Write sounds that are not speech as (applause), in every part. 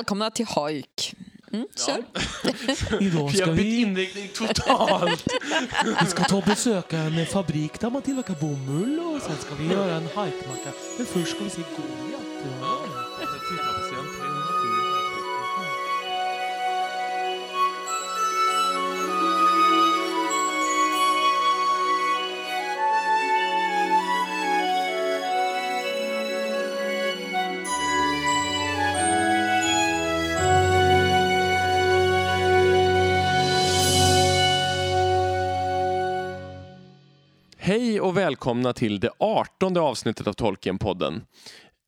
välkomna till Hojk. Mm, kör. (laughs) Idag Vi ska vi, inriktning totalt. (laughs) vi ska ta och besöka en fabrik där man tillverkar bomull och sen ska vi göra en hajkmacka. Men först ska vi se Goliat. Välkomna till det artonde avsnittet av Tolkien-podden.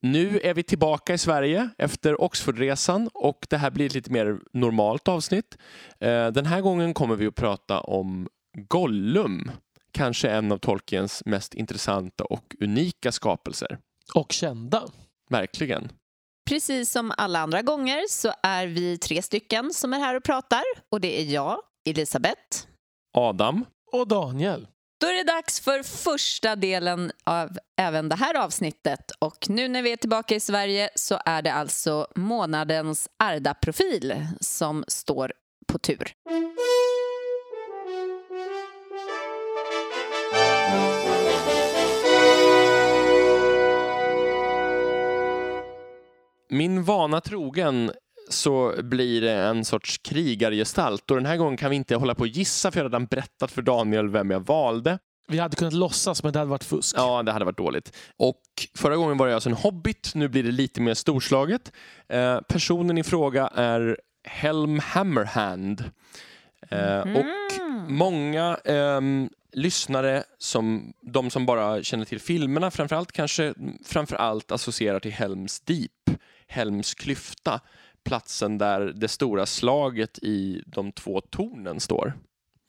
Nu är vi tillbaka i Sverige efter Oxfordresan och det här blir ett lite mer normalt avsnitt. Eh, Den här gången kommer vi att prata om Gollum, kanske en av Tolkiens mest intressanta och unika skapelser. Och kända. Verkligen. Precis som alla andra gånger så är vi tre stycken som är här och pratar. Och det är jag, Elisabeth. Adam, Och Daniel. Då är det dags för första delen av även det här avsnittet. Och nu när vi är tillbaka i Sverige så är det alltså månadens Arda-profil som står på tur. min vana trogen så blir det en sorts krigargestalt och den här gången kan vi inte hålla på och gissa för jag har redan berättat för Daniel vem jag valde. Vi hade kunnat låtsas men det hade varit fusk. Ja, det hade varit dåligt. Och förra gången var det alltså en hobbit, nu blir det lite mer storslaget. Eh, personen i fråga är Helm Hammerhand. Eh, Och många ehm, lyssnare, som, de som bara känner till filmerna framförallt, kanske framförallt associerar till Helms Deep, Helms klyfta, platsen där det stora slaget i de två tornen står.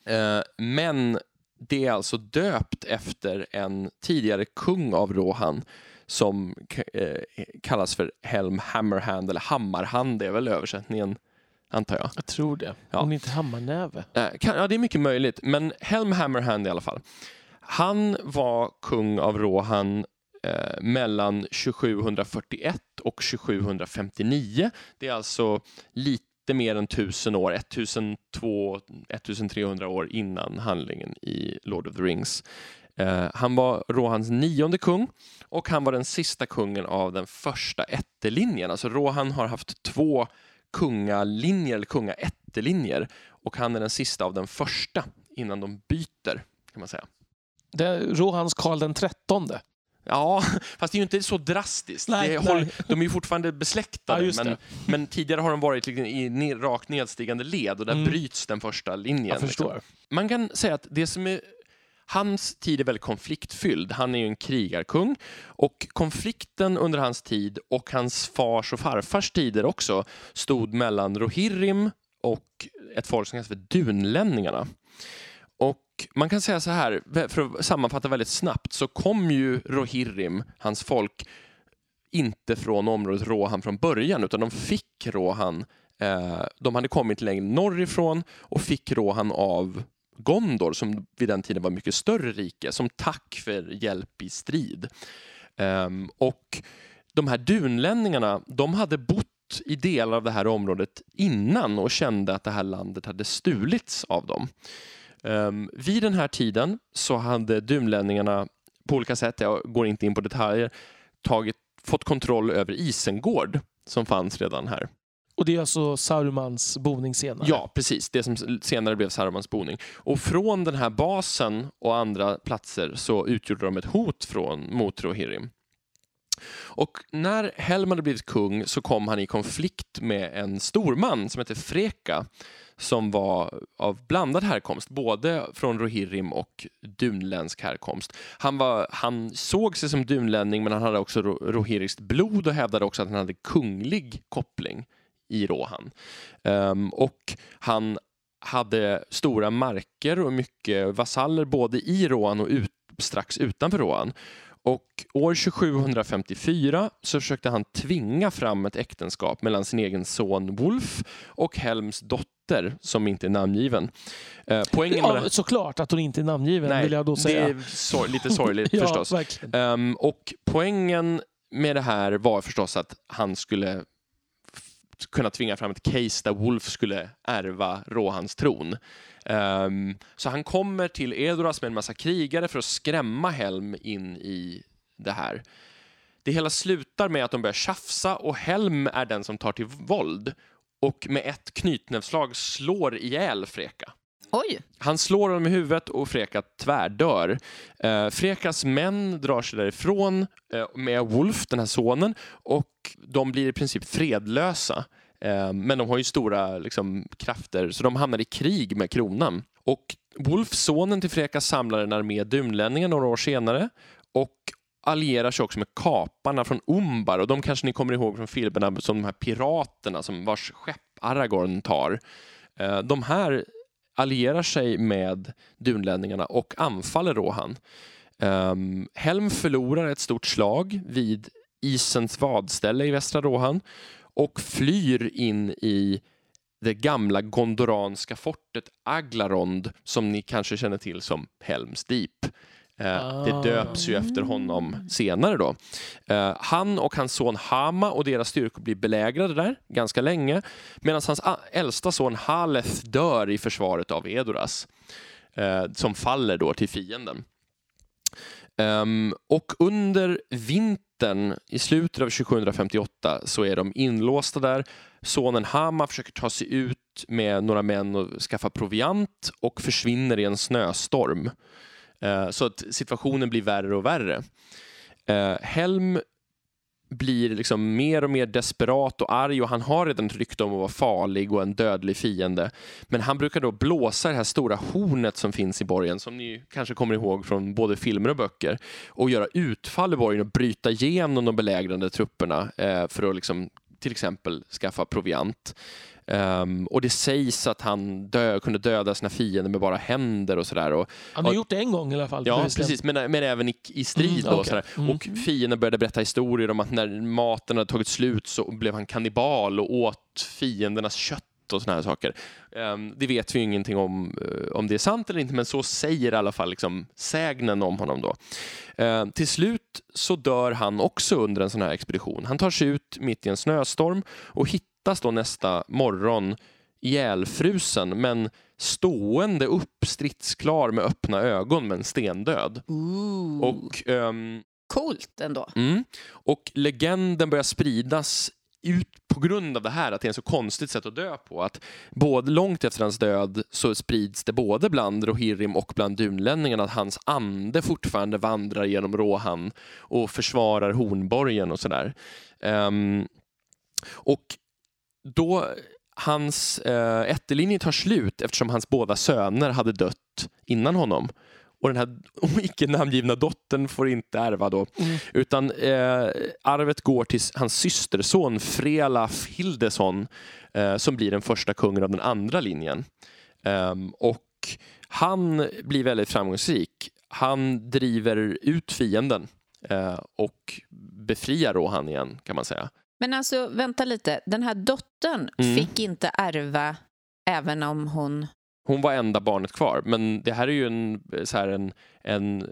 Eh, men det är alltså döpt efter en tidigare kung av Rohan som eh, kallas för Helm Hammerhand, eller Hammarhand är väl översättningen, antar jag. Jag tror det. Ja. Om inte hammarnäve. Eh, ja, det är mycket möjligt, men Helm Hammerhand i alla fall. Han var kung av Rohan eh, mellan 2741 och 2759. Det är alltså lite mer än tusen år, 1200-1300 år innan handlingen i Lord of the Rings. Eh, han var Rohans nionde kung och han var den sista kungen av den första ättelinjen. Alltså Rohan har haft två kungalinjer, eller kungaättelinjer och han är den sista av den första innan de byter, kan man säga. Det är Rohans Karl den trettonde. Ja, (laughs) fast det är ju inte så drastiskt. Nej, det håll, de är ju fortfarande besläktade, Ja, men, men tidigare har de varit liksom i ne- rakt nedstigande led och där Mm. bryts den första linjen. Liksom. Man kan säga att det som är Hans tid är väldigt konfliktfylld. Han är ju en krigarkung och konflikten under hans tid och hans fars och farfars tider också stod mellan Rohirrim och ett folk som kallas för dunlänningarna. Och man kan säga så här, för att sammanfatta väldigt snabbt, så kom ju Rohirrim, hans folk, inte från området Rohan från början, utan de fick Rohan. Eh, de hade kommit längre norrifrån och fick Rohan av Gondor, som vid den tiden var ett mycket större rike, som tack för hjälp i strid. Eh, och de här dunlänningarna, de hade bott i delar av det här området innan och kände att det här landet hade stulits av dem. Um, vid den här tiden så hade dunlänningarna på olika sätt, jag går inte in på detaljer, tagit, fått kontroll över Isengård som fanns redan här. Och det är alltså Saurumans boning senare. Ja, precis. Det som senare blev Sarumans boning. Och från den här basen och andra platser så utgjorde de ett hot från, mot Rohirrim. Och när Helm hade blivit kung så kom han i konflikt med en storman som hette Freka som var av blandad härkomst, både från Rohirrim och dunländsk härkomst. Han, var, han såg sig som dunlänning men han hade också rohiriskt blod och hävdade också att han hade kunglig koppling i Rohan. Um, och han hade stora marker och mycket vasaller både i Rohan och ut, strax utanför Rohan. Och år 2754 så försökte han tvinga fram ett äktenskap mellan sin egen son Wolf och Helms dotter som inte är namngiven. Eh, poängen med Ja, det såklart att hon inte är namngiven vill jag då det säga. är sor- lite sorgligt (laughs) ja, förstås. Ehm, och poängen med det här var förstås att han skulle kunna tvinga fram ett case där Wolf skulle ärva Rohans tron. Um, så han kommer till Edoras med en massa krigare för att skrämma Helm in i det här. Det hela slutar med att de börjar tjafsa och Helm är den som tar till våld och med ett knytnävsslag slår ihjäl Freka. Oj! Han slår honom i huvudet och Freka tvärdör. Eh, Frekas män drar sig därifrån eh, med Wolf, den här sonen, och de blir i princip fredlösa. Eh, men de har ju stora liksom, krafter, så de hamnar i krig med kronan. Och Wolf, sonen till Freka, samlar en armé dunlänningar några år senare och allierar sig också med kaparna från Umbar och de kanske ni kommer ihåg från filmerna som de här piraterna som vars skepp Aragorn tar. Eh, de här allierar sig med dunlänningarna och anfaller Rohan. Um, ehm, Helm förlorar ett stort slag vid isens vadställe i västra Rohan och flyr in i det gamla gondoranska fortet Aglarond som ni kanske känner till som Helms Deep. Eh, det döps ju efter honom senare då. Eh, han och hans son Hama och deras styrkor blir belägrade där ganska länge medan hans äldsta son Haleth dör i försvaret av Edoras eh, som faller då till fienden. Um, och under vintern, i slutet av 2758, så är de inlåsta där. Sonen Hama försöker ta sig ut med några män och skaffa proviant och försvinner i en snöstorm. Eh, så att situationen blir värre och värre. Eh, Helm blir liksom mer och mer desperat och arg och han har redan ett rykte om att vara farlig och en dödlig fiende. Men han brukar då blåsa det här stora hornet som finns i borgen, som ni kanske kommer ihåg från både filmer och böcker, och göra utfall i borgen och bryta igenom de belägrande trupperna eh, för att liksom, till exempel skaffa proviant. Um, och det sägs att han dö, kunde döda sina fiender med bara händer och sådär. Han har och, gjort det en gång i alla fall. Ja, precis, men, men även i, i strid. Mm, då, okay. mm. och fienden började berätta historier om att när maten hade tagit slut så blev han kannibal och åt fiendernas kött och såna här saker. Um, det vet vi ju ingenting om, uh, om det är sant eller inte, men så säger i alla fall liksom, sägnen om honom. då. Uh, till slut så dör han också under en sån här expedition. Han tar sig ut mitt i en snöstorm och hittas då nästa morgon ihjälfrusen men stående upp stridsklar med öppna ögon men stendöd. Ooh. Och, um, Coolt ändå. Mm, och legenden börjar spridas ut på grund av det här, att det är ett så konstigt sätt att dö på. Att både långt efter hans död så sprids det både bland Rohirrim och bland dunlänningarna att hans ande fortfarande vandrar genom Rohan och försvarar Hornborgen och sådär. Um, och då hans eh, ättelinje tar slut eftersom hans båda söner hade dött innan honom. Och den här (laughs) icke namngivna dottern får inte ärva då. Mm. Utan eh, arvet går till hans systerson Frelaf Hildesson eh, som blir den första kungen av den andra linjen. Um, och han blir väldigt framgångsrik. Han driver ut fienden eh, och befriar Rohan igen kan man säga. Men alltså, vänta lite. Den här dottern mm. fick inte ärva även om hon... Hon var enda barnet kvar, men det här är ju en, så här en, en, eh,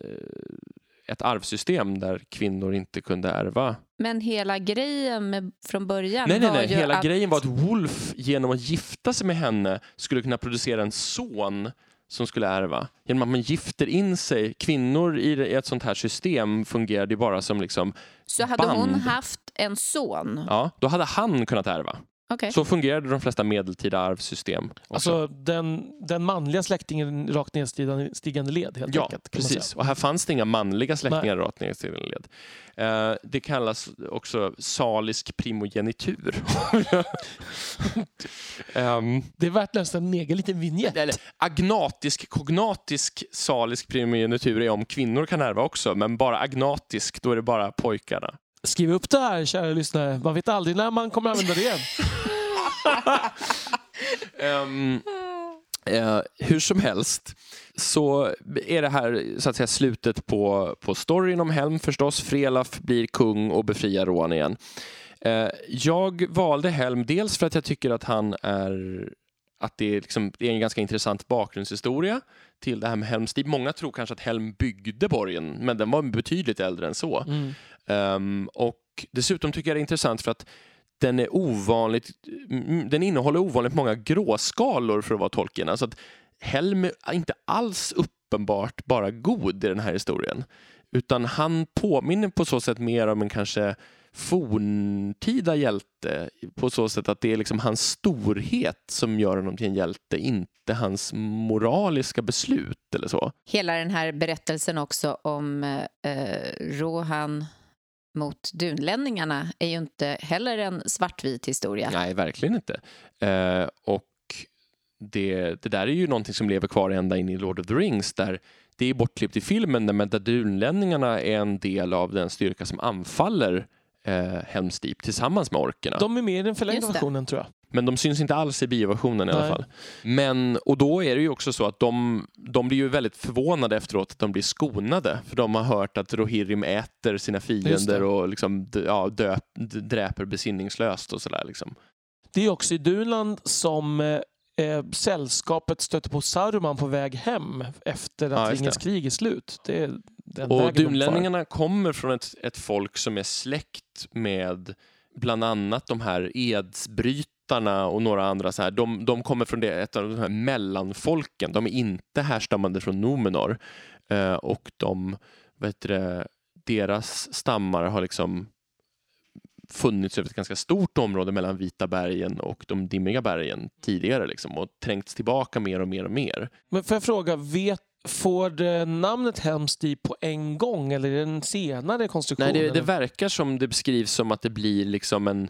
ett arvsystem där kvinnor inte kunde ärva. Men hela grejen med, från början nej, nej, nej. var Hela att... grejen var att Wolf genom att gifta sig med henne skulle kunna producera en son som skulle ärva. Genom att man gifter in sig. Kvinnor i ett sånt här system fungerade bara som liksom Så hade band. hon haft en son? Ja, då hade han kunnat ärva. Okay. Så fungerade de flesta medeltida arvsystem. Också. Alltså den, den manliga släktingen rakt nedstigande led helt ja, enkelt. precis. Och här fanns det inga manliga släktingar Nej. rakt nedstigande led. Uh, det kallas också salisk primogenitur. um, (laughs) det är värt nästan en egen liten vignett. Eller, agnatisk, kognatisk salisk primogenitur är om kvinnor kan ärva också, men bara agnatisk, då är det bara pojkarna. Skriv upp det här, kära lyssnare. Man vet aldrig när man kommer använda det igen. um, (laughs) uh, hur som helst så är det här så att säga slutet på, på storyn om Helm förstås. Frelaf blir kung och befriar Rohan igen. Uh, jag valde Helm dels för att jag tycker att han är att det är, liksom, det är en ganska intressant bakgrundshistoria till det här med Helmstid. Många tror kanske att Helm byggde borgen, men den var betydligt äldre än så. Mm. Um, och dessutom tycker jag det är intressant för att den är ovanligt, mm, den innehåller ovanligt många gråskalor för att vara Tolkien. Alltså att Helm är inte alls uppenbart bara god i den här historien. Utan han påminner på så sätt mer om en kanske forntida hjälte på så sätt att det är liksom hans storhet som gör honom till en hjälte, inte hans moraliska beslut eller så. Hela den här berättelsen också om eh, eh Rohan mot dunlänningarna är ju inte heller en svartvit historia. Nej, verkligen inte. Eh, och det, det där är ju någonting som lever kvar ända in i Lord of the Rings där det är bortklippt i filmen men där dunlänningarna är en del av den styrka som anfaller eh, Helms Deep tillsammans med orkerna. De är med i den förlängda versionen tror jag. Men de syns inte alls i bioversionen i alla fall. Men, och då är det ju också så att de, de blir ju väldigt förvånade efteråt att de blir skonade. För de har hört att Rohirrim äter sina fiender och liksom, ja, döp, dräper besinningslöst och sådär. Liksom. Det är också i Dunland som eh, eh, sällskapet stöter på Saruman på väg hem efter Ja, att just Ringens krig är slut. Det är den Och dunlänningarna kommer från ett, ett folk som är släkt med bland annat de här edsbrytarna och några andra. Så här. De, de kommer från det, ett av de här mellanfolken. De är inte härstammande från Numenor. Eh, och de, vet det, deras stammar har liksom funnits över ett ganska stort område mellan Vita bergen och de dimmiga bergen tidigare liksom, och trängts tillbaka mer och mer och mer. Men får jag fråga, vet, får det namnet Helms Deep på en gång eller är det en senare konstruktion? Nej, det, det verkar som det beskrivs som att det blir liksom en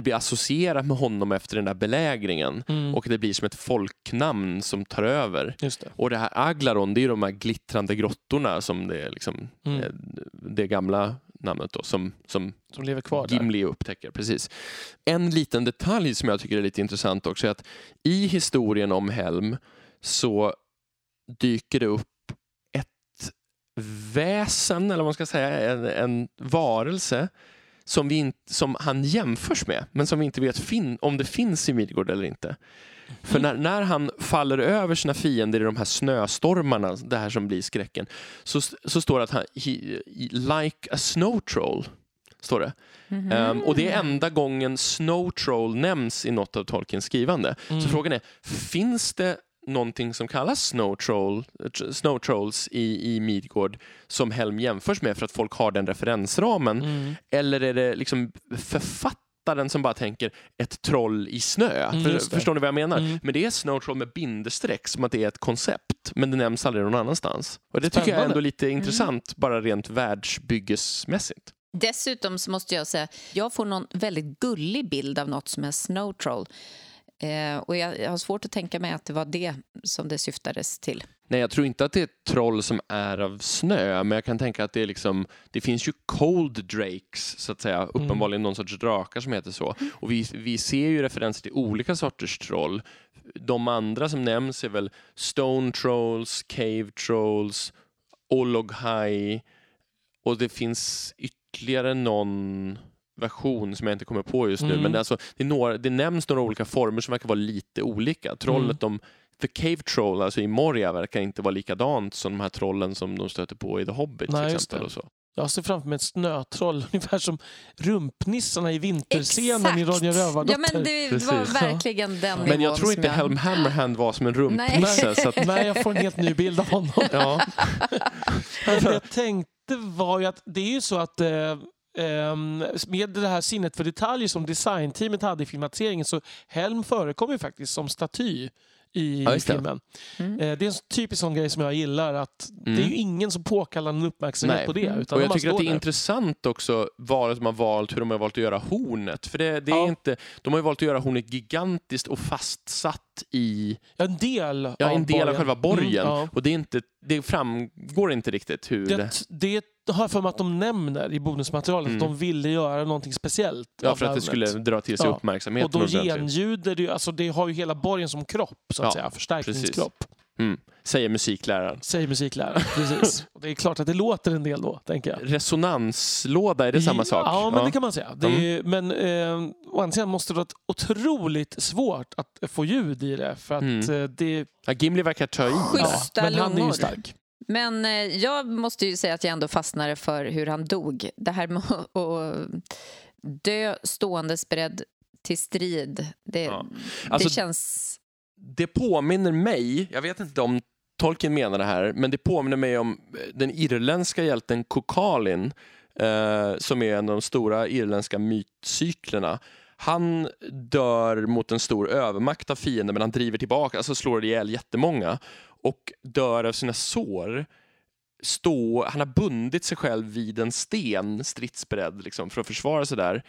det blir associerat med honom efter den där belägringen Mm, och det blir som ett folknamn som tar över. det. Och det här Aglaron, det är ju de här glittrande grottorna som det är liksom Mm. eh, det gamla namnet då som, som Som lever kvar där. Gimli upptäcker. Precis. En liten detalj som jag tycker är lite intressant också är att i historien om Helm så dyker det upp ett väsen, eller vad man ska säga, en, en varelse som, vi som han jämförs med, men som vi inte vet om det finns i Midgård eller inte. För när, när han faller över sina fiender i de här snöstormarna, det här som blir skräcken, så, så står det att han, he, like a snow troll, står det. Mhm. Ehm, och det är enda gången Snow Troll nämns i något av Tolkiens skrivande. Mm. Så frågan är, finns det någonting som kallas Snow, Troll, tr- Snow Trolls i, i Midgård som Helm jämförs med för att folk har den referensramen? Mm. Eller är det liksom författaren som bara tänker ett troll i snö? Mm, För, förstår ni vad jag menar? Mm. Men det är Snow Troll med bindestreck som att det är ett koncept, men det nämns aldrig någon annanstans. Och det tycker jag är Spännande. ändå lite Mm. intressant, bara rent världsbyggesmässigt. Dessutom så måste jag säga, jag får någon väldigt gullig bild av något som är Snow Troll. Eh, och jag, jag har svårt att tänka mig att det var det som det syftades till. Nej, jag tror inte att det är ett troll som är av snö, men jag kan tänka att det är liksom, det finns ju cold drakes, så att säga, uppenbarligen någon sorts drakar som heter så. Och vi, vi ser ju referenser till olika sorters troll. De andra som nämns är väl stone trolls, cave trolls, ologhai och det finns ytterligare någon version som jag inte kommer på just nu. Mm. Men det, är alltså, det, är några, det nämns några olika former som verkar vara lite olika. Trollet de The Cave Troll, alltså i Moria, verkar inte vara likadant som de här trollen som de stöter på i The Hobbit Nej, till exempel. det. Och så. Jag ser framför mig ett snötroll, (laughs) ungefär som rumpnissarna i vinterscenen i Ronja Ja, Rövardotter. men det Precis. var verkligen den Men jag tror inte jag... Helm Hammerhand var som en rumpnisse. Så att, (laughs) Nej, jag får en helt ny bild av honom. ja. (laughs) Jag tänkte var ju att det är ju så att eh, med det här sinnet för detaljer som designteamet hade i filmatiseringen så Helm förekommer ju faktiskt som staty i Ja, det. filmen. Mm. Eh, det är en typisk sån grej som jag gillar att det är Mm. ju ingen som påkallar någon uppmärksamhet Nej. på det. Utan Och jag tycker att det är där. intressant också valet de har valt, hur de har valt att göra hornet. För det, det är Ja. inte, de har ju valt att göra hornet gigantiskt och fastsatt i Ja, en del ja, av en del av själva borgen. Mm, ja. Och det, är inte, det framgår inte riktigt hur... Det, det har jag för mig att de nämner i bonusmaterialet. Mm. Att de ville göra någonting speciellt ja, för att det skulle dra till sig Ja. uppmärksamheten. Och då genljuder det ju, alltså det har ju hela borgen som kropp, så att Ja, säga. Förstärkningskropp. Mm. Säger musikläraren. Säger musikläraren. Precis. (laughs) Och det är klart att det låter en del då, tänker jag. Resonanslåda, är det samma sak? Ja, men det kan man säga. Det Mm. är, Men eh, å andra sidan måste det vara otroligt svårt att få ljud i det. För att Mm. eh, det... Ja, Gimli verkar ta i. Schyssta men han är ju stark. Men eh, jag måste ju säga att jag ändå fastnade för hur han dog. Det här med att dö ståendes beredd till strid. Det, Ja. Alltså- det känns... Det påminner mig, jag vet inte om Tolkien menar det här, men det påminner mig om den irländska hjälten Kokalin eh, som är en av de stora irländska mytcyklerna. Han dör mot en stor övermakt av fiender men han driver tillbaka, alltså slår ihjäl jättemånga och dör av sina sår. Stå, han har bundit sig själv vid en sten stridsberedd liksom, för att försvara sig där.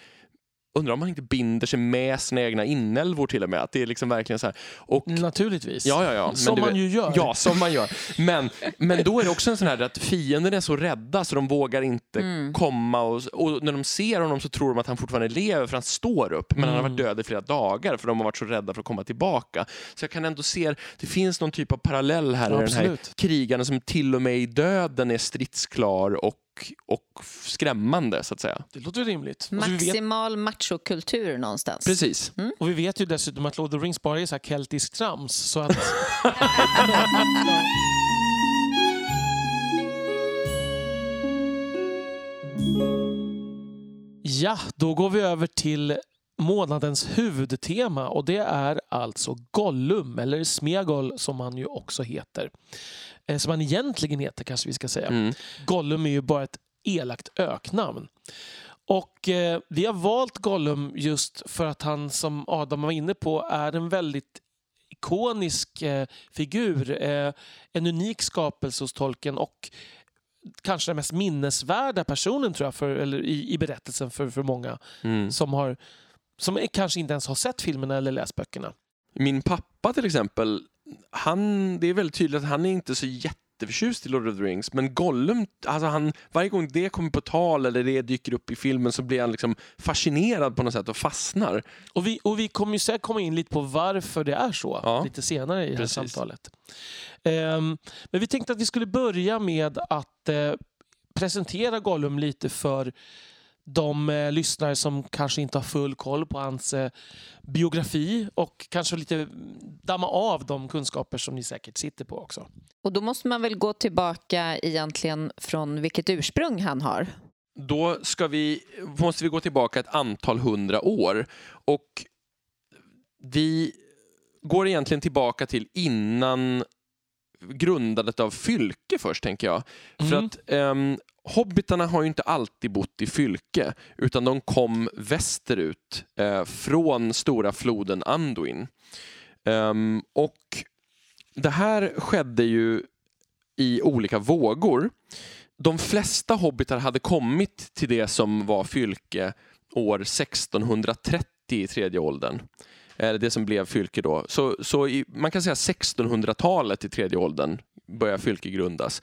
Undrar om han inte binder sig med sina egna inälvor till och med. Att det är liksom verkligen så här. Och Naturligtvis. Ja, ja, ja. Men Som du man ju gör. Ja, som man gör. Men, men då är det också en sån här att fienden är så rädda så de vågar inte Mm. komma och, och när de ser honom så tror de att han fortfarande lever för han står upp men han har varit Mm. död i flera dagar för de har varit så rädda för att komma tillbaka. Så jag kan ändå se, det finns någon typ av parallell här i den här krigaren som till och med i döden är stridsklar och, och skrämmande så att säga. Det låter rimligt. Vi, vet, Maximal machokultur någonstans. Precis. och vi vet ju dessutom att Lord of the Rings bara är så här keltisk trams. Så att... (laughs) ja, då går vi över till månadens huvudtema och det är alltså Gollum, eller Smegol som han ju också heter. Eh, Som han egentligen heter kanske vi ska säga. Mm. Gollum är ju bara ett elakt öknamn. Och eh, vi har valt Gollum just för att han, som Adam var inne på, är en väldigt ikonisk eh, figur. Eh, en unik skapelse hos Tolkien och kanske den mest minnesvärda personen tror jag, för, eller i, i berättelsen för, för många Mm. som, har, som kanske inte ens har sett filmerna eller läst böckerna. Min pappa till exempel, han, det är väldigt tydligt att han är inte så jätteförtjust i Lord of the Rings, men Gollum, alltså han, varje gång det kommer på tal eller det dyker upp i filmen så blir han liksom fascinerad på något sätt och fastnar. Och vi, och vi kommer ju säkert komma in lite på varför det är så Ja. lite senare i det här samtalet. Ehm, men vi tänkte att vi skulle börja med att eh, presentera Gollum lite för de eh, lyssnare som kanske inte har full koll på hans eh, biografi och kanske lite damma av de kunskaper som ni säkert sitter på också. Och då måste man väl gå tillbaka egentligen från vilket ursprung han har. Då ska vi, måste vi gå tillbaka ett antal hundra år och vi går egentligen tillbaka till innan grundandet av Fylke först, tänker jag. För Mm. att ehm, hobbitarna har ju inte alltid bott i Fylke, utan de kom västerut eh, från stora floden Anduin. Ehm, och det här skedde ju i olika vågor. De flesta hobbitar hade kommit till det som var Fylke år 1630 i tredje åldern. Eller det som blev Fylke då. Så, så i, man kan säga 1600-talet i tredje åldern börjar Fylke grundas.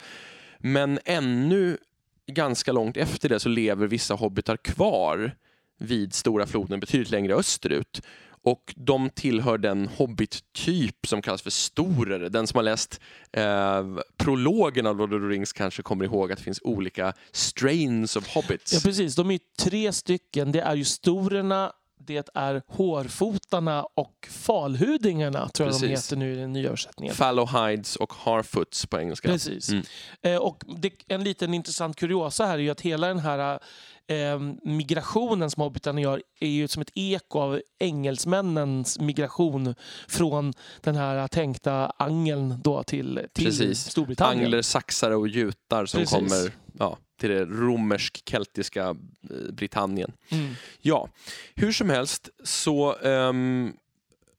Men ännu ganska långt efter det så lever vissa hobbitar kvar vid Stora floden betydligt längre österut. Och de tillhör den hobbit-typ som kallas för storare. Den som har läst eh, prologen av Lord of the Rings kanske kommer ihåg att det finns olika strains of hobbits. Ja, precis. De är tre stycken. Det är ju storerna, det är hårfotarna och falhudingarna, tror jag de Precis. heter nu i den nya översättningen. Fallowhides och Harfoots på engelska. Precis. Mm. Eh, och det, en liten intressant kuriosa här är ju att hela den här eh, migrationen som hobbitarna gör är ju som ett eko av engelsmännens migration från den här tänkta angeln då till, till Precis. Storbritannien. Angler, saxare och jutar som Precis. kommer ja, till det romersk-keltiska eh, Britannien. Mm. Ja, hur som helst så ehm,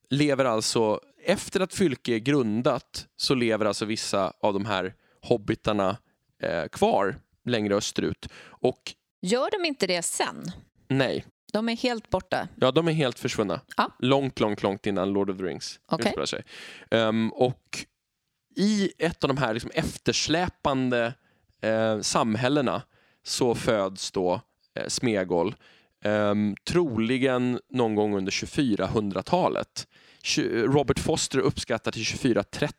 lever alltså, efter att Fylke är grundat, så lever alltså vissa av de här hobbitarna eh, kvar längre österut. Och Gör de inte det sen? nej, De är helt borta. ja, de är helt försvunna. Ja. Långt, långt, långt innan Lord of the Rings Okej. utspelar sig. Ehm, och i ett av de här liksom eftersläpande eh, samhällena så föds då eh, Smegol. Um, troligen någon gång under 2400-talet. Tju- Robert Foster uppskattar till 2430.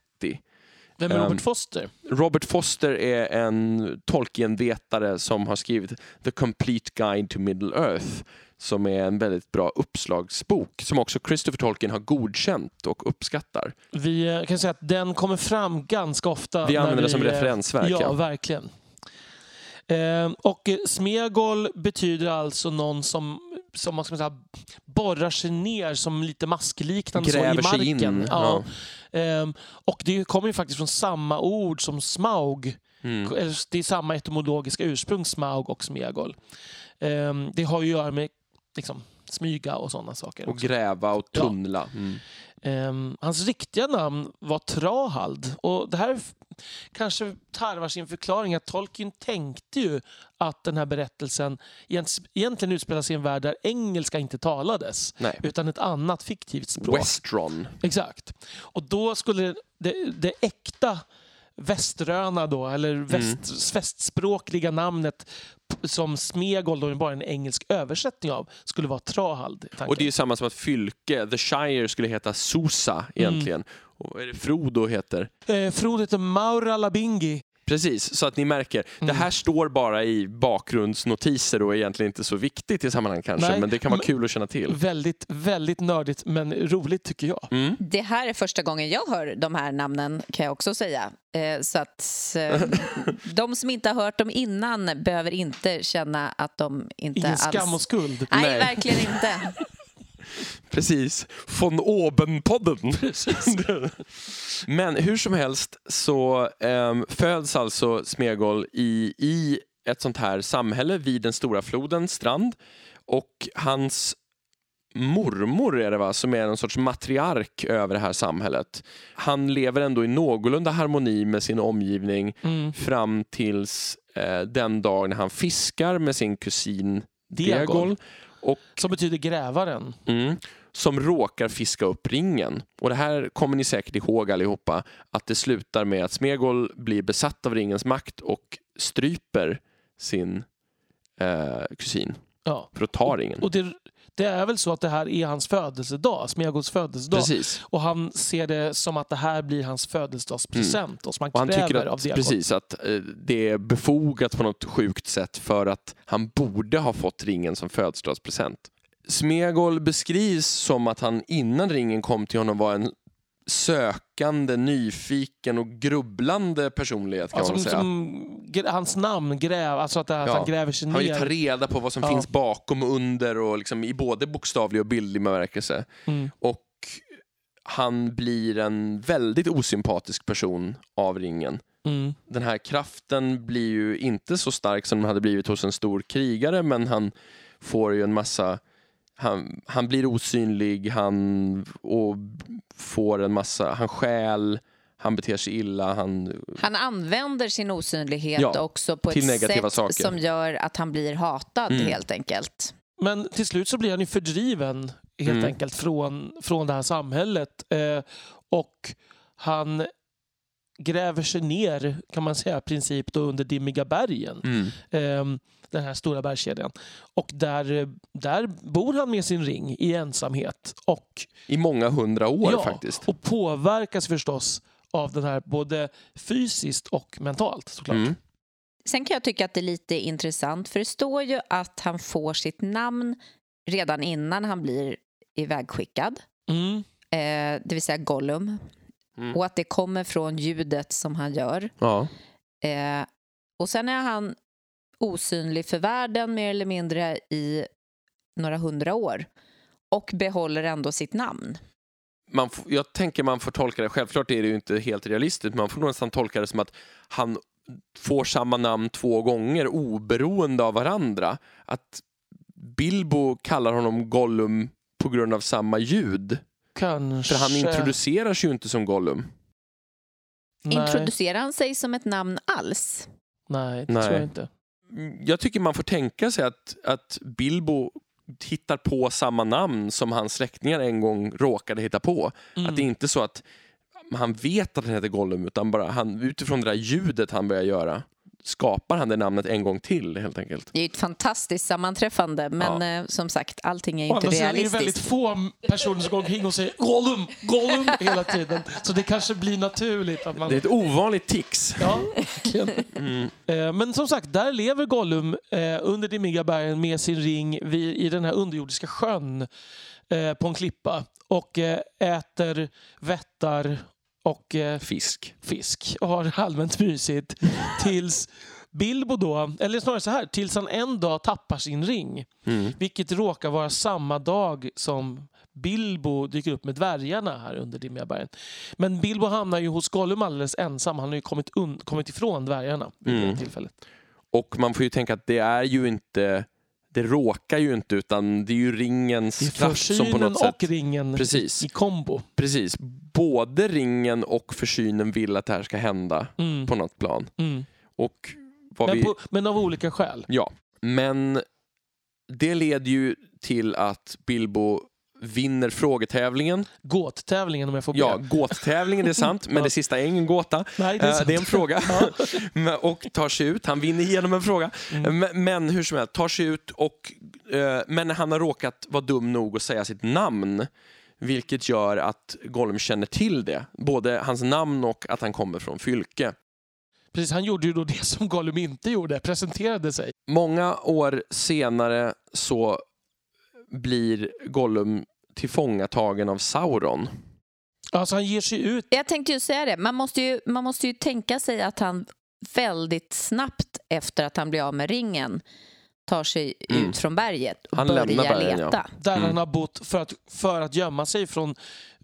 Vem är Ehm, Robert Foster? Robert Foster är en Tolkien-vetare som har skrivit The Complete Guide to Middle Earth som är en väldigt bra uppslagsbok som också Christopher Tolkien har godkänt och uppskattar. Vi eh, kan säga att den kommer fram ganska ofta. Vi använder det som eh, referensverk. Ja, Ja. verkligen. Eh, och eh, Smegol betyder alltså någon som som man ska säga, borrar sig ner som lite maskliknande så, i Gräver sig marken. in. Ja. Ehm, och det kommer ju faktiskt från samma ord som smaug. Mm. Det är samma etymologiska ursprung, smaug och smegol. Ehm, det har ju att göra med liksom, smyga och sådana saker. Och också. gräva och Ja. tunnla. Mm. Ehm, hans riktiga namn var Trahald. Och det här kanske tarvar sin förklaring. att Tolkien tänkte ju att den här berättelsen egent- egentligen utspelar sig i en värld där engelska inte talades. Nej. Utan ett annat fiktivt språk. Westron. Exakt. Och då skulle det, det äkta väströna då, eller väst, västspråkliga namnet som Smegol, då bara en engelsk översättning av, skulle vara Trahald. Och det är ju samma som att Fylke, The Shire, skulle heta Sosa egentligen. Och vad är det Frodo heter? Eh, Frodo heter Maura Labingi. Precis, så att ni märker. Det Mm. här står bara i bakgrundsnotiser och är egentligen inte så viktigt i sammanhanget kanske. Nej, men det kan vara kul att känna till. Väldigt, väldigt nördigt, men roligt tycker jag. Mm. Det här är första gången jag hör de här namnen kan jag också säga. Eh, Så att eh, (laughs) de som inte har hört dem innan behöver inte känna att de inte Ingen alls... skam och skuld. Nej, Nej. verkligen inte. (laughs) Precis. Von Oben-podden. (laughs) Men hur som helst så ehm, föds alltså Smegol i, i ett sånt här samhälle vid den stora floden, strand. Och hans mormor är det va, som är någon sorts matriark över det här samhället. Han lever ändå i någorlunda harmoni med sin omgivning Mm. fram tills eh, den dag när han fiskar med sin kusin Diagol. Diagol. Och Som betyder grävaren. Mm. Som råkar fiska upp ringen. Och det här kommer ni säkert ihåg allihopa. Att det slutar med att Smegol blir besatt av ringens makt och stryper sin eh, kusin Ja. för att ta ringen. Och det, det är väl så att det här är hans födelsedag, Smegols födelsedag. Precis. Och han ser det som att det här blir hans födelsedagspresent och som han Mm. Och han kräver tycker av att, Diagol. precis, att eh, det är befogat på något sjukt sätt för att han borde ha fått ringen som födelsedagspresent. Smegol beskrivs som att han innan ringen kom till honom var en sökande, nyfiken och grubblande personlighet kan Alltså, man säga. som, hans namn, gräv, alltså att, det, Ja. han gräver sig Han vill ner. ta reda på vad som Ja. finns bakom och under och liksom i både bokstavlig och bildlig bemärkelse. Mm. Och han blir en väldigt osympatisk person av ringen. Mm. Den här kraften blir ju inte så stark som den hade blivit hos en stor krigare men han får ju en massa han, han blir osynlig han, och får en massa, han stjäl, han beter sig illa, han, Han använder sin osynlighet Ja, också på till ett sätt saker. som gör att han blir hatad Mm. helt enkelt. Men till slut så blir han ju fördriven helt Mm. enkelt från, från det här samhället. Eh, och han gräver sig ner, kan man säga, i princip då under Dimmiga bergen. mm, eh, den här stora bergskedjan. Och där, där bor han med sin ring i ensamhet. Och, i många hundra år ja, faktiskt. och påverkas förstås av den här både fysiskt och mentalt såklart. Mm. Sen kan jag tycka att det är lite intressant för det står ju att han får sitt namn redan innan han blir ivägskickad, Mm. eh, det vill säga Gollum. Mm. Och att det kommer från ljudet som han gör. Ja. Eh, och sen är han osynlig för världen mer eller mindre i några hundra år och behåller ändå sitt namn. man jag tänker man får tolka det, självklart är det ju inte helt realistiskt, men man får nog nästan tolka det som att han får samma namn två gånger oberoende av varandra. Att Bilbo kallar honom Gollum på grund av samma ljud. Kanske... För han introduceras ju inte som Gollum. Nej, Introducerar han sig som ett namn alls? nej det Nej. tror jag inte. Jag tycker man får tänka sig att, att Bilbo hittar på samma namn som hans släktingar en gång råkade hitta på. Mm. Att det är inte så att han vet att han heter Gollum utan bara han, utifrån det där ljudet han börjar göra skapar han det namnet en gång till helt enkelt. Det är ett fantastiskt sammanträffande, men Ja. eh, som sagt, allting är ju inte andra sidan är det väldigt realistiskt. få personer som går omkring och säger Gollum, Gollum hela tiden. Så det kanske blir naturligt att man... Det är ett ovanligt tics. Ja, verkligen. Mm. Eh, Men som sagt, där lever Gollum eh, under Dimmiga bergen med sin ring i den här underjordiska sjön på en klippa och äter vättar och eh, Fisk. fisk och har allmänt mysigt tills Bilbo då, eller snarare så här, tills han en dag tappar sin ring. Mm. Vilket råkar vara samma dag som Bilbo dyker upp med dvärgarna här under Dimmiga bergen. Men Bilbo hamnar ju hos Gollum alldeles ensam. Han har ju kommit, kommit ifrån dvärgarna vid Mm. det tillfället. Och man får ju tänka att det är ju inte, det råkar ju inte utan det är ju ringens kraft som på något sätt... och ringen Precis. i kombo. Precis. Både ringen och försynen vill att det här ska hända Mm. på något plan. Mm. Och Men, vi... på, men av olika skäl. Ja, men det leder ju till att Bilbo vinner frågetävlingen. Gåttävlingen om jag får be. Ja, gåttävlingen det är sant, men Ja. det sista är ingen gåta. Nej, det är, Eh. Det är en fråga. (laughs) Men- och tar sig ut. Han vinner igenom en fråga. Mm. Men, men hur som helst, tar sig ut och... eh, men han har råkat vara dum nog att säga sitt namn. Vilket gör att Gollum känner till det. Både hans namn och att han kommer från Fylke. Precis, han gjorde ju då det som Gollum inte gjorde, presenterade sig. Många år senare så blir Gollum tillfångatagen av Sauron. Alltså han ger sig ut. Jag tänkte ju säga det. Man måste ju, man måste ju tänka sig att han väldigt snabbt efter att han blir av med ringen tar sig Mm. ut från berget och Han börjar bergen, ja. leta. Där Mm. han har bott för att, för att gömma sig från,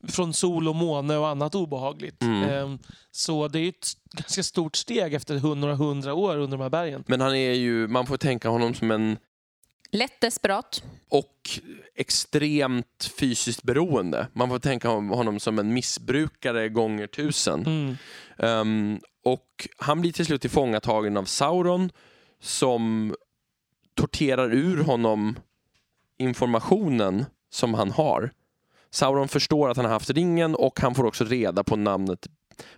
från sol och måne och annat obehagligt. Mm. Ehm, så det är ett ganska stort steg efter hundra, hundra år under de här bergen. Men han är ju, man får tänka honom som en Lätt desperat. och extremt fysiskt beroende. Man får tänka honom som en missbrukare gånger tusen. Mm. Ehm, och han blir till slut tillfångatagen av Sauron som torterar ur honom informationen som han har. Sauron förstår att han har haft ringen och han får också reda på namnet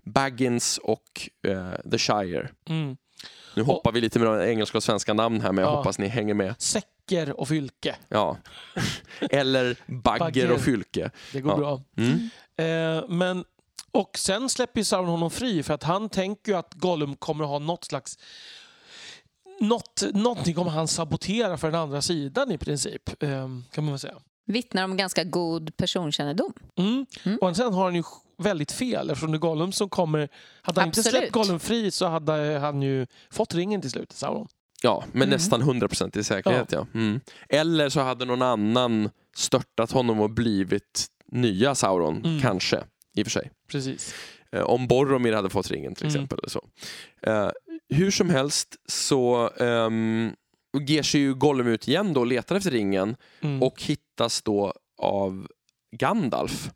Baggins och eh, The Shire. Mm. Nu hoppar vi lite med engelska och svenska namn här men jag Ja. hoppas ni hänger med. Säcker och fylke. Ja. Eller Bagger, Bagger. och Fylke. Det går Ja. bra. Mm. Eh, men, och sen släpper Sauron honom fri för att han tänker ju att Gollum kommer att ha något slags något, någonting kommer han sabotera för den andra sidan i princip. Eh, kan man väl säga. Vittnar om ganska god personkännedom. Mm. Mm. Och sen har han ju väldigt fel eftersom det är Gollum som kommer... Hade han inte Absolut. släppt Gollum fri så hade han ju fått ringen till slut, Sauron. Ja, med Mm. nästan 100% i säkerhet. Ja. Mm. Eller så hade någon annan störtat honom och blivit nya Sauron, Mm. kanske. I och för sig. Precis. Eh, om Boromir hade fått ringen till Mm. exempel. Eller så. Eh, hur som helst så um, ger sig ju Gollum ut igen då och letar efter ringen Mm. och hittas då av Gandalf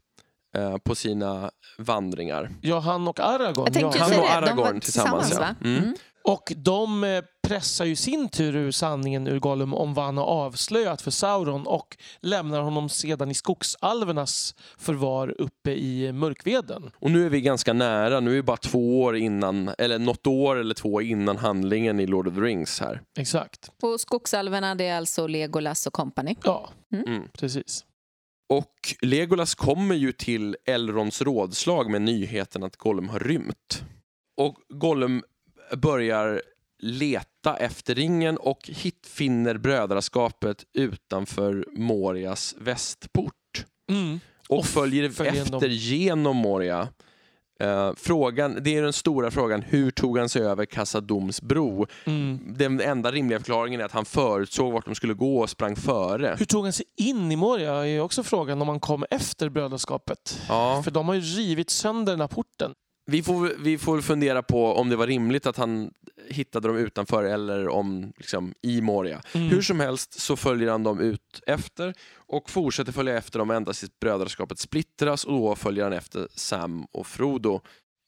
eh, på sina vandringar. ja, han och Aragorn. Jag tänkte ja, Han och Aragorn tillsammans, tillsammans, ja. va? Mm. Mm. Och de eh, pressar ju sin tur ur sanningen ur Gollum om vad han har avslöjat för Sauron och lämnar honom sedan i skogsalvernas förvar uppe i Mörkveden. Och nu är vi ganska nära, nu är vi bara två år innan, eller något år eller två innan handlingen i Lord of the Rings här. Exakt. Och skogsalverna det är alltså Legolas och company. Ja, Mm. precis. Och Legolas kommer ju till Elrons rådslag med nyheten att Gollum har rymt. Och Gollum börjar leta efter ringen och hit finner brödraskapet utanför Morias västport. Mm. Och, Och följer, följer efter dem. genom Moria. Eh, frågan, det är den stora frågan, hur tog han sig över Kassadoms bro? Mm. Den enda rimliga förklaringen är att han förutsåg vart de skulle gå och sprang före. Hur tog han sig in i Moria är också frågan om han kom efter brödraskapet. Ja. För de har ju rivit sönder den här porten. Vi får, vi får fundera på om det var rimligt att han hittade dem utanför eller om liksom, i Moria. Mm. Hur som helst så följer han dem ut efter och fortsätter följa efter dem ända tills brödraskapet splittras och då följer han efter Sam och Frodo.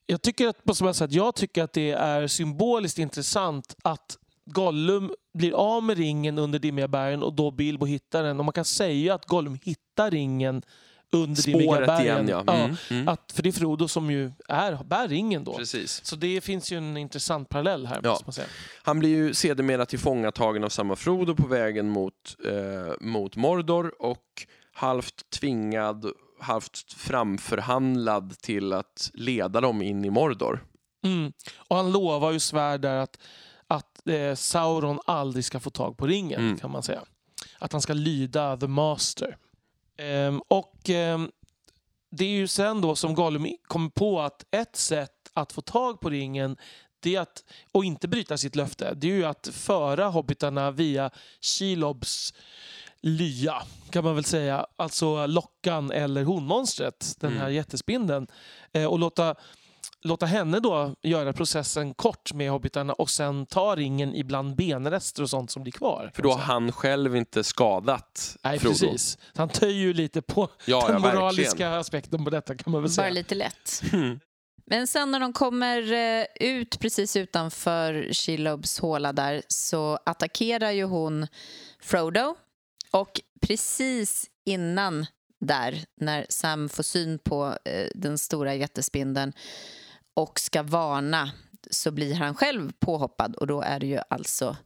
Jag tycker att, på samma sätt, jag tycker att det är symboliskt intressant att Gollum blir av med ringen under Dimmiga bergen och då Bilbo hittar den. Och man kan säga att Gollum hittar ringen under Spåret bergen. igen ja. Mm, mm. Att, för det är Frodo som ju är, bär ringen då. Precis. Så det finns ju en intressant parallell här. Ja. Han blir ju sedermera tillfångatagen av samma Frodo på vägen mot, eh, mot Mordor och halvt tvingad, halvt framförhandlad till att leda dem in i Mordor. Mm. Och han lovar ju svärd där att, att eh, Sauron aldrig ska få tag på ringen, Mm. kan man säga. Att han ska lyda the master. Ehm, och ehm, det är ju sen då som Gollum kommer på att ett sätt att få tag på ringen det är att, och inte bryta sitt löfte, det är ju att föra hobbitarna via Shelobs lya, kan man väl säga. Alltså lockan eller honmonstret, den här Mm. jättespindeln. Eh, och låta, låta henne då göra processen kort med hobbitarna och sen ta ringen ibland benrester och sånt som blir kvar. För då har han själv inte skadat Nej, Frodo. precis. Så Han töjer ju lite på Ja, den ja, moraliska verkligen. aspekten på detta kan man väl Bara säga. lite lätt. Mm. Men sen när de kommer eh, ut precis utanför Shelobs håla där så attackerar ju hon Frodo. Och precis innan där, när Sam får syn på eh, den stora jättespindeln och ska varna så blir han själv påhoppad och då är det ju alltså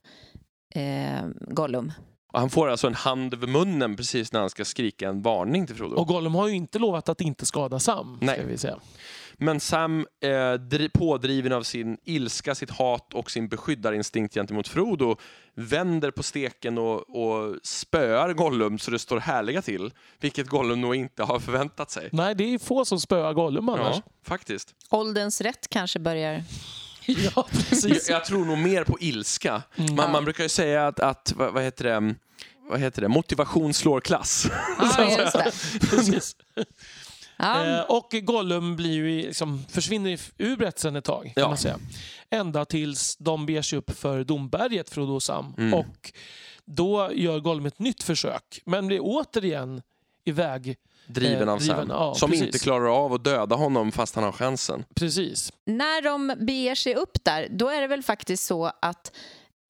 eh, Gollum. Och han får alltså en hand över munnen precis när han ska skrika en varning till Frodo. Och Gollum har ju inte lovat att inte skada Sam. Nej. Ska vi säga. Men Sam, eh, dri- pådriven av sin ilska, sitt hat och sin beskyddarinstinkt gentemot Frodo, vänder på steken och, och spöar Gollum så det står härliga till. Vilket Gollum nog inte har förväntat sig. Nej, det är få som spöar Gollum annars. Ja, faktiskt. Ålderns rätt kanske börjar... (laughs) Ja, Jag, precis. jag tror nog mer på ilska. Man, man brukar ju säga att, att vad, vad heter det? Vad heter det? Motivation slår klass. Ja, (laughs) just det. precis. (laughs) Ja. Eh, och Gollum blir ju, liksom, försvinner ur berättelsen ett tag. Kan Ja. man säga. Ända tills de beger sig upp för Domberget, Frodo och Sam. Mm. Och då gör Gollum ett nytt försök, men blir återigen iväg. Driven av driven, Sam. ja, som precis. inte klarar av att döda honom fast han har chansen. Precis. När de beger sig upp där, då är det väl faktiskt så att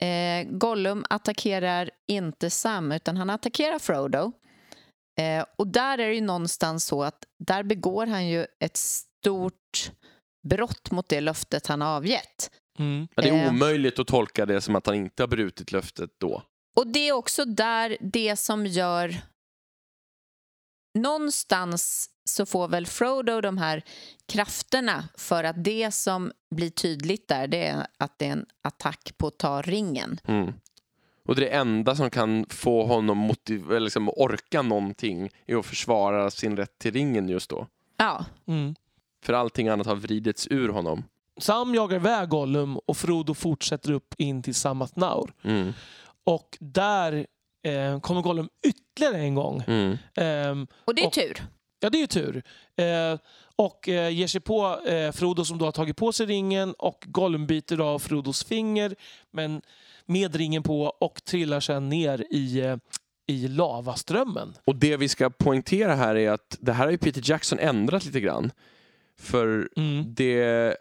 eh, Gollum attackerar inte Sam, utan han attackerar Frodo. Eh, och där är det ju någonstans så att där begår han ju ett stort brott mot det löftet han har avgett. Mm. Men det är Eh. omöjligt att tolka det som att han inte har brutit löftet då. Och det är också där det som gör... Någonstans så får väl Frodo de här krafterna för att det som blir tydligt där det är att det är en attack på att ta ringen. Mm. Och det enda som kan få honom motiv- liksom orka någonting är att försvara sin rätt till ringen just då. Ja, Mm. För allting annat har vridits ur honom. Sam jagar iväg Gollum och Frodo fortsätter upp in till Sammath Naur. Mm. Och där eh, kommer Gollum ytterligare en gång. Mm. Ehm, och det är Och- tur. Ja, det är ju tur. Eh, och eh, ger sig på eh, Frodo som då har tagit på sig ringen och Gollum biter av Frodos finger men med ringen på och trillar sen ner i, eh, i lavaströmmen. Och det vi ska poängtera här är att det här har ju Peter Jackson ändrat lite grann. För Mm. det,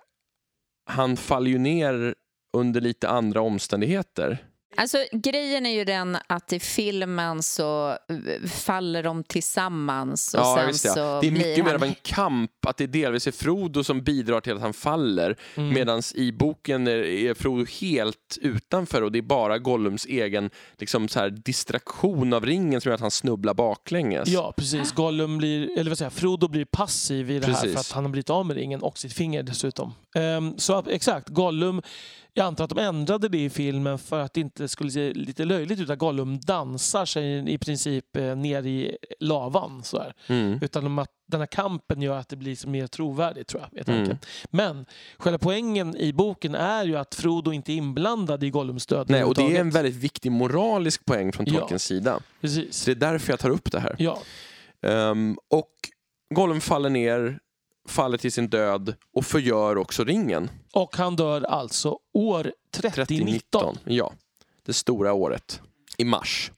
han faller ju ner under lite andra omständigheter. Alltså, grejen är ju den att i filmen så eh, faller de tillsammans och Ja, sen visst ja. så Det är mycket mer han... av en kamp, att det delvis är Frodo som bidrar till att han faller. Mm. Medan i boken är, är Frodo helt utanför och det är bara Gollums egen liksom, så här, distraktion av ringen som gör att han snubblar baklänges. Ja, precis. Gollum blir, eller vad säger jag, Frodo blir passiv i det här Precis. för att han har blivit av med ringen och sitt finger dessutom. Ehm, så exakt, Gollum, jag antar att de ändrade det i filmen för att det inte skulle se lite löjligt ut att Gollum dansar sig i princip eh, ner i lavan. Så här. Mm. Utan de att den här kampen gör att det blir mer trovärdigt tror jag. Mm. Men själva poängen i boken är ju att Frodo inte är inblandad i Gollums död Nej, och det är en väldigt viktig moralisk poäng från Ja. Tolkiens sida. Precis. Så det är därför jag tar upp det här. Ja. Ehm, och Gollum faller ner, faller till sin död och förgör också ringen. Och han dör alltså år 3019. 3019. Ja, det stora året. I mars.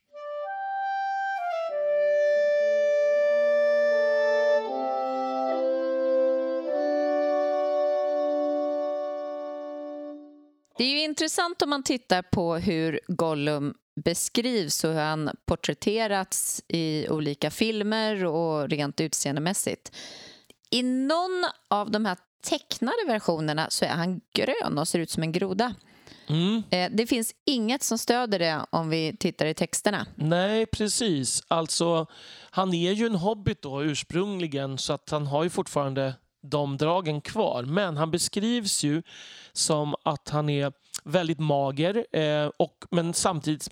Det är ju intressant om man tittar på hur Gollum beskrivs och hur han porträtterats i olika filmer och rent utseendemässigt. I någon av de här tecknade versionerna så är han grön och ser ut som en groda. Mm. Eh, Det finns inget som stöder det om vi tittar i texterna. Nej, precis. Alltså, han är ju en hobbit då ursprungligen så att han har ju fortfarande de dragen kvar. Men han beskrivs ju som att han är väldigt mager eh, och, men samtidigt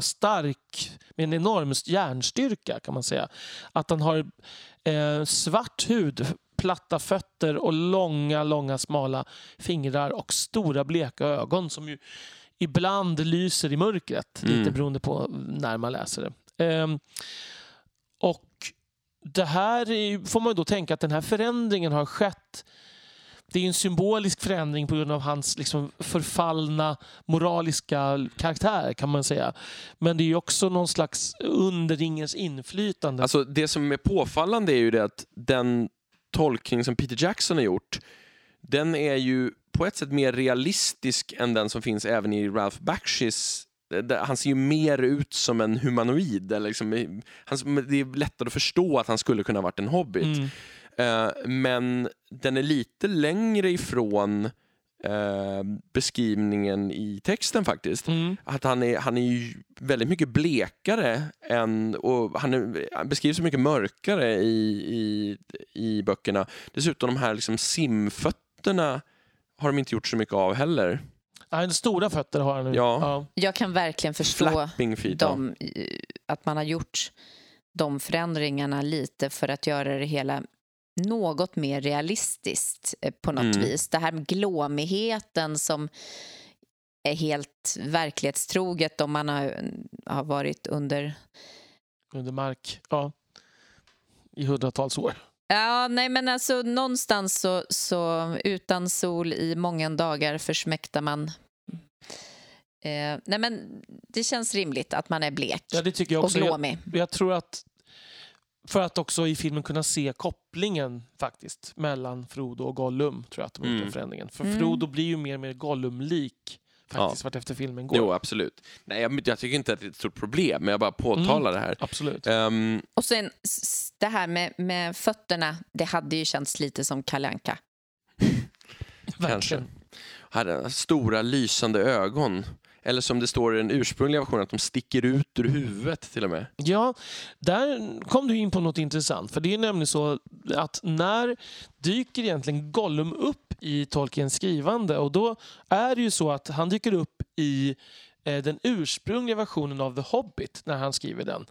stark med en enorm järnstyrka kan man säga. Att han har eh, svart hud platta fötter och långa, långa smala fingrar och stora bleka ögon som ju ibland lyser i mörkret, Mm. lite beroende på när man läser det. Ehm, och det här är, får man ju då tänka att den här förändringen har skett det är en symbolisk förändring på grund av hans liksom förfallna moraliska karaktär kan man säga. Men det är ju också någon slags underringens inflytande. Alltså, det som är påfallande är ju det att den tolkning som Peter Jackson har gjort, den är ju på ett sätt mer realistisk än den som finns även i Ralph Bakshis han ser ju mer ut som en humanoid. Eller liksom, han, det är lättare att förstå att han skulle kunna ha varit en hobbit. Mm. Eh, men den är lite längre ifrån eh, beskrivningen i texten faktiskt. Mm. Att han är, han är ju väldigt mycket blekare än, och han, är, han beskrivs så mycket mörkare i, i, i böckerna. Dessutom de här liksom simfötterna har de inte gjort så mycket av heller. Nej, stora fötter har han nu. Ja. Jag kan verkligen förstå Flapping feet. ja. de, eh, att man har gjort de förändringarna lite för att göra det hela något mer realistiskt eh, på något Mm. vis. Det här med glåmigheten som är helt verklighetstroget om man har, har varit under... Under mark. Ja. I hundratals år. Ja, nej men alltså någonstans så, så utan sol i många dagar försmäktar man. Eh, nej men det känns rimligt att man är blek Ja, det tycker jag och också. Jag, glåmig. jag tror att för att också i filmen kunna se kopplingen faktiskt mellan Frodo och Gollum tror jag att de har gjort Mm. den förändringen. För Mm. Frodo blir ju mer och mer Gollum-lik faktiskt vart efter filmen går. Jo, absolut. Nej, jag, jag tycker inte att det är ett stort problem, men jag bara påtalar det här. Absolut. Ehm, Och sen det här med, med fötterna, det hade ju känts lite som kalanka. (laughs) Verkligen. hade stora lysande ögon. Eller som det står i den ursprungliga versionen, att de sticker ut ur huvudet till och med. Ja, där kom du in på något intressant. För det är nämligen så att när dyker egentligen Gollum upp i Tolkiens skrivande? Och då är det ju så att han dyker upp i eh, den ursprungliga versionen av The Hobbit när han skriver den.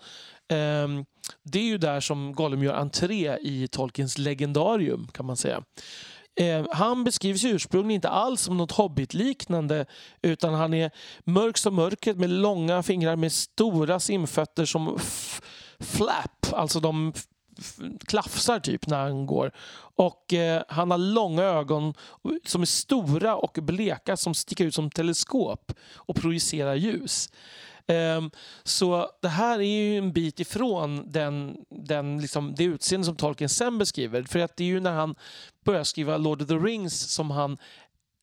Ehm, det är ju där som Gollum gör entré i Tolkiens legendarium kan man säga. Ehm, han beskrivs ursprungligen inte alls som något hobbitliknande utan han är mörk som mörkret med långa fingrar med stora simfötter som f- flap, alltså de klafsar typ när han går. Och eh, han har långa ögon som är stora och bleka som sticker ut som teleskop och projicerar ljus. Ehm, så det här är ju en bit ifrån den, den, liksom, det utseende som Tolkien sen beskriver. För att det är ju när han börjar skriva Lord of the Rings som han,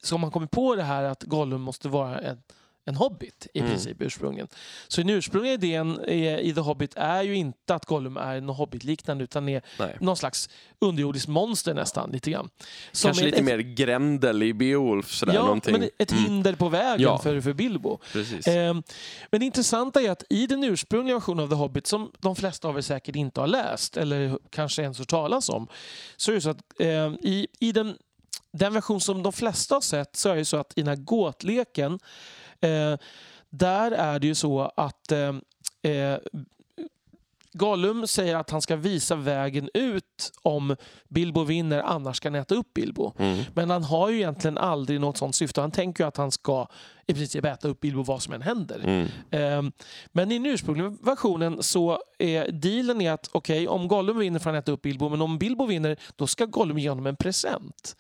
som han kommer på det här att Gollum måste vara en, en hobbit i Mm. princip ursprungligen. Så den ursprungliga idén eh, i The Hobbit är ju inte att Gollum är något hobbitliknande utan är Nej. någon slags underjordiskt monster nästan lite grann. Som Kanske lite ett, mer Grendel i Beowulf. Sådär, Ja, någonting. men ett Mm, hinder på vägen Ja. för, för Bilbo. precis. Ehm, Men det intressanta är att i den ursprungliga versionen av The Hobbit, som de flesta av er säkert inte har läst eller kanske ens hört talas om, så är det så att ehm, i, i den, den version som de flesta har sett så är det så att i den här gåtleken, eh, där är det ju så att eh, eh, Gollum säger att han ska visa vägen ut om Bilbo vinner, annars ska han äta upp Bilbo. Mm. Men han har ju egentligen aldrig något sånt syfte. Han tänker ju att han ska i princip äta upp Bilbo vad som än händer. Mm. Ehm, Men i den ursprungliga versionen så är dealen är att okej, om Gollum vinner får han äta upp Bilbo, men om Bilbo vinner då ska Gollum ge honom en present.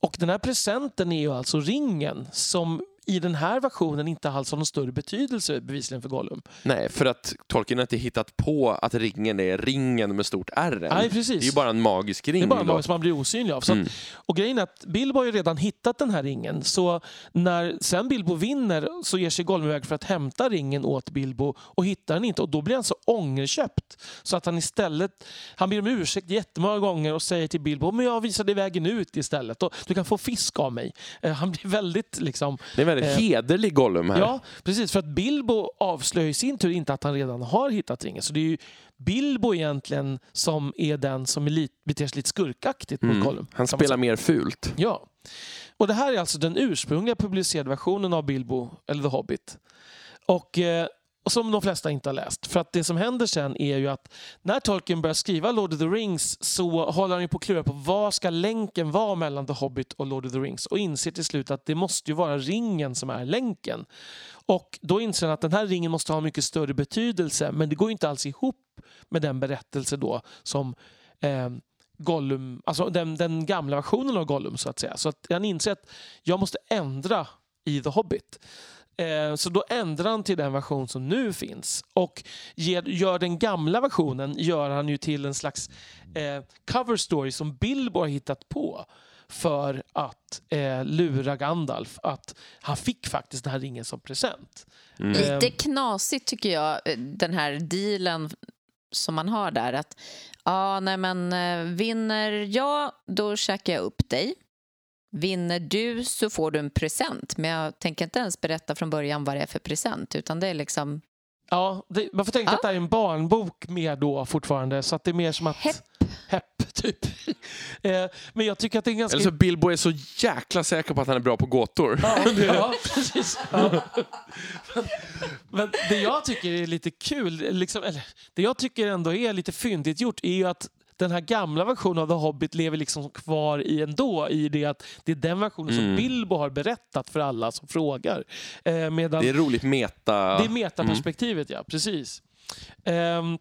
Och den här presenten är ju alltså ringen som i den här versionen inte alls har någon större betydelse bevisligen för Gollum. Nej, för att Tolkien har inte hittat på att ringen är ringen med stort R. Nej, precis. Det är ju bara en magisk ring. Det är bara då. något som man blir osynlig av. Mm. att, och grejen är att Bilbo har ju redan hittat den här ringen. Så när sen Bilbo vinner så ger sig Gollum iväg för att hämta ringen åt Bilbo och hittar den inte. Och då blir han så ångerköpt så att han istället han ber om ursäkt jättemånga gånger och säger till Bilbo men jag visade vägen ut istället och du kan få fisk av mig. Eh, Han blir väldigt liksom Det är en väldigt Eh, hederlig Gollum här. Ja, precis. För att Bilbo avslöjar i sin tur inte att han redan har hittat ringen. Så det är ju Bilbo egentligen som är den som är lite, beter sig lite skurkaktigt mot Mm. Gollum. Han spelar mer fult. Ja. Och det här är alltså den ursprungliga publicerade versionen av Bilbo, eller The Hobbit. Och, eh, och som de flesta inte har läst. För att det som händer sen är ju att när Tolkien börjar skriva Lord of the Rings så håller han ju på att klura på vad ska länken vara mellan The Hobbit och Lord of the Rings och inser till slut att det måste ju vara ringen som är länken. Och då inser han att den här ringen måste ha mycket större betydelse men det går ju inte alls ihop med den berättelse då som eh, Gollum, alltså den, den gamla versionen av Gollum så att säga. Så att han inser att jag måste ändra i The Hobbit. Eh, så då ändrar han till den version som nu finns. Och ger, gör den gamla versionen gör han ju till en slags eh, cover story som Bilbo har hittat på för att eh, lura Gandalf att han fick faktiskt den här ringen som present. Mm. Lite knasigt tycker jag, eh, den här dealen som man har där. Att ja, nej men eh, vinner jag, då käkar jag upp dig. Vinner du så får du en present, men jag tänker inte ens berätta från början vad det är för present, utan det är liksom Ja, det, man får tänka Ja. att det är en barnbok mer då fortfarande, så att det är mer som att... Hepp. Hepp, (laughs) typ. eh, men jag tycker att det är ganska... Eller så Bilbo är så jäkla säker på att han är bra på gåtor. Ja, (laughs) ja, precis. Ja. Men, men det jag tycker är lite kul, liksom, eller det jag tycker ändå är lite fyndigt gjort, är ju att den här gamla versionen av The Hobbit lever liksom kvar i ändå i det att det är den versionen som Mm. Bilbo har berättat för alla som frågar. Eh, medan Det är roligt meta... det är metaperspektivet, ja. Precis. Ehm,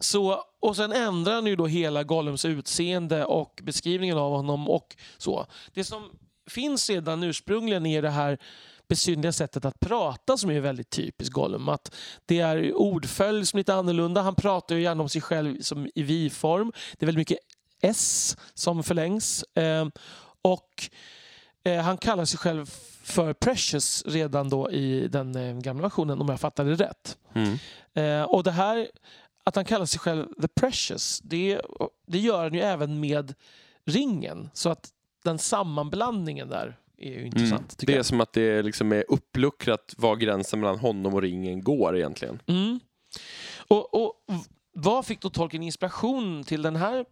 så, och sen ändrar han ju då hela Gollums utseende och beskrivningen av honom och så. Det som finns redan ursprungligen är det här besynliga sättet att prata som är väldigt typiskt Gollum. Att det är ordföljd som är lite annorlunda. Han pratar ju gärna om sig själv som i vi-form. Det är väldigt mycket S som förlängs. Ehm, och eh, han kallar sig själv för Precious redan då i den eh, gamla versionen om jag fattade det rätt. Mm. Eh, och det här att han kallar sig själv The Precious, det, det gör han ju även med ringen. Så att den sammanblandningen där är ju intressant. Mm. Det är jag. som att det liksom är uppluckrat var gränsen mellan honom och ringen går egentligen. Mm. Och, och vad fick då Tolkien inspiration till den här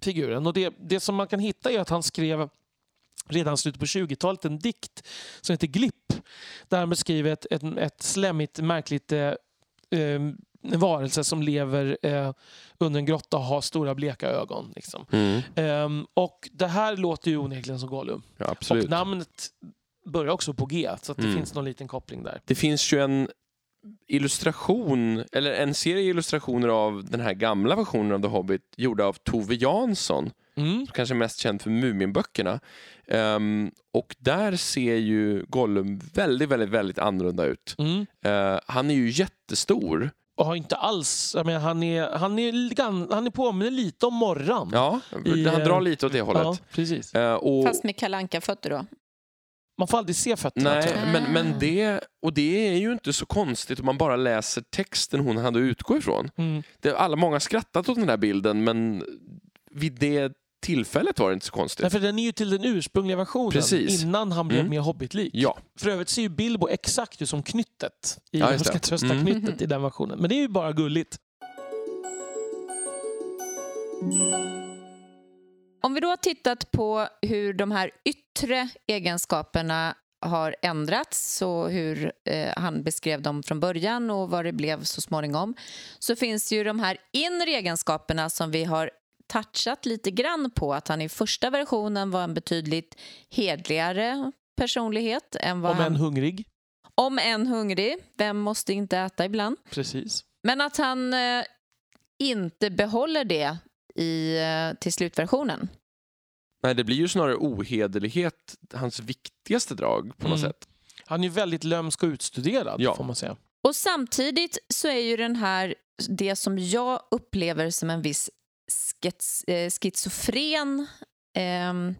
figuren? Och det, det som man kan hitta är att han skrev redan slutet på 20-talet en dikt som heter Glipp. Där han beskriver ett, ett, ett slemmigt, märkligt eh, eh, varelse som lever eh, under en grotta och har stora bleka ögon. Liksom. Mm. Ehm, och det här låter ju onekligen som Gollum. Ja. Och namnet börjar också på G, så att det Mm. finns någon liten koppling där. Det finns ju en illustration, eller en serie illustrationer av den här gamla versionen av The Hobbit gjorda av Tove Jansson, Mm. kanske mest känd för Muminböckerna. Ehm, och där ser ju Gollum väldigt, väldigt, väldigt annorlunda ut. Mm. Eh, han är ju jättestor. Och har inte alls... Jag menar, han, är, han, är, han är påminner lite om Morran. Ja, I, han eh, drar lite åt det hållet. Ja, precis. Eh, och, Fast med kalanka fötter då? Man får aldrig se fötterna. Nej, men, men det, och det är ju inte så konstigt om man bara läser texten hon hade att utgå ifrån. Mm. Det, alla många har skrattat åt den här bilden, men vid det tillfället var det inte så konstigt. Därför den är ju till den ursprungliga versionen Precis. innan han blev Mm. mer hobbitlik. Ja, För övrigt ser ju Bilbo exakt ut som knyttet i Ja, Jag ska trösta Mm. knyttet i den versionen. Men det är ju bara gulligt. Om vi då har tittat på hur de här yttre egenskaperna har ändrats så hur eh, han beskrev dem från början och vad det blev så småningom så finns ju de här inre egenskaperna som vi har touchat lite grann på att han i första versionen var en betydligt hedligare personlighet än vad Om han... en hungrig. om en hungrig, vem måste inte äta ibland? Precis. Men att han eh, inte behåller det i, eh, till slutversionen. nej, det blir ju snarare ohederlighet, hans viktigaste drag på något Mm. sätt. Han är ju väldigt lömsk och utstuderad, Ja. får man säga. Och samtidigt så är ju den här det som jag upplever som en viss skets, eh, schizofren ehm,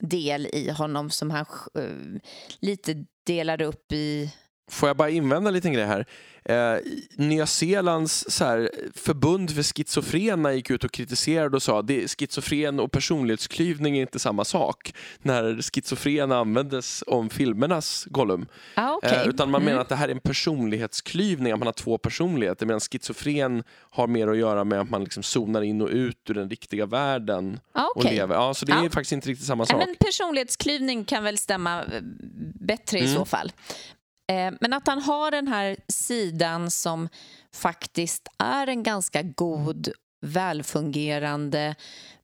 del i honom som han eh, lite delar upp i... Får jag bara invända en liten grej här? Eh, Nya Zeelands så här, förbund för schizofrena gick ut och kritiserade och sa att schizofren och personlighetsklyvning är inte samma sak. När schizofren användes om filmernas Gollum. Ah, okay. Eh, utan man Mm. menar att det här är en personlighetsklyvning, att man har två personligheter. Medan schizofren har mer att göra med att man liksom zonar in och ut ur den riktiga världen ah, och okay. lever. Ja, så det är Ja. faktiskt inte riktigt samma sak. men personlighetsklyvning kan väl stämma bättre i Mm. så fall. Eh, men att han har den här sidan som faktiskt är en ganska god, välfungerande,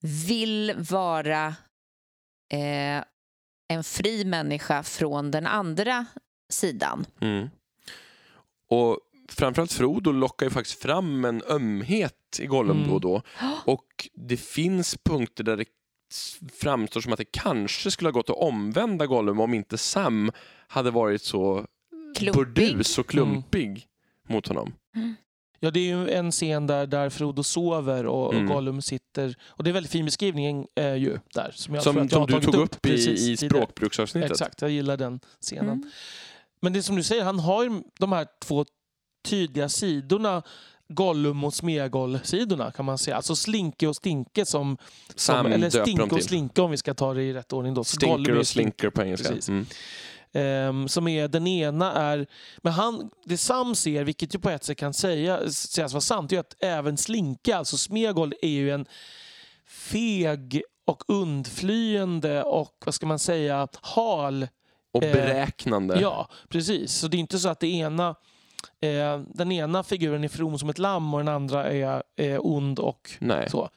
vill vara eh, en fri människa från den andra sidan. Mm. Och framförallt Frodo lockar ju faktiskt fram en ömhet i Gollum Mm. då och (gasps) då. Och det finns punkter där det framstår som att det kanske skulle ha gått att omvända Gollum om inte Sam hade varit så Klumpig. burdus och klumpig mot honom. Ja, det är ju en scen där, där Frodo sover och, Mm. och Gollum sitter. Och det är väldigt fin beskrivning eh, ju där. Som, jag tror Som, att jag har som du tog upp, precis i, i språkbruksavsnittet. Exakt, jag gillar den scenen. Mm. Men det är som du säger, han har ju de här två tydliga sidorna. Gollum och Smeagol-sidorna kan man säga. Alltså Slinke och Stinke som... Som eller Stinke och. Slinke om vi ska ta det i rätt ordning då. Så Stinker och slinker på engelska. Ehm, som är, den ena är... Men han, det Sam ser, vilket ju på ett sätt kan säga, sägas vara sant, är ju att även Slinke, alltså Smeagol, är ju en feg och undflyende och vad ska man säga, hal. Och Eh, beräknande. Ja, precis. Så det är inte så att det ena, eh, den ena figuren är from som ett lamm och den andra är eh, ond och Nej. så.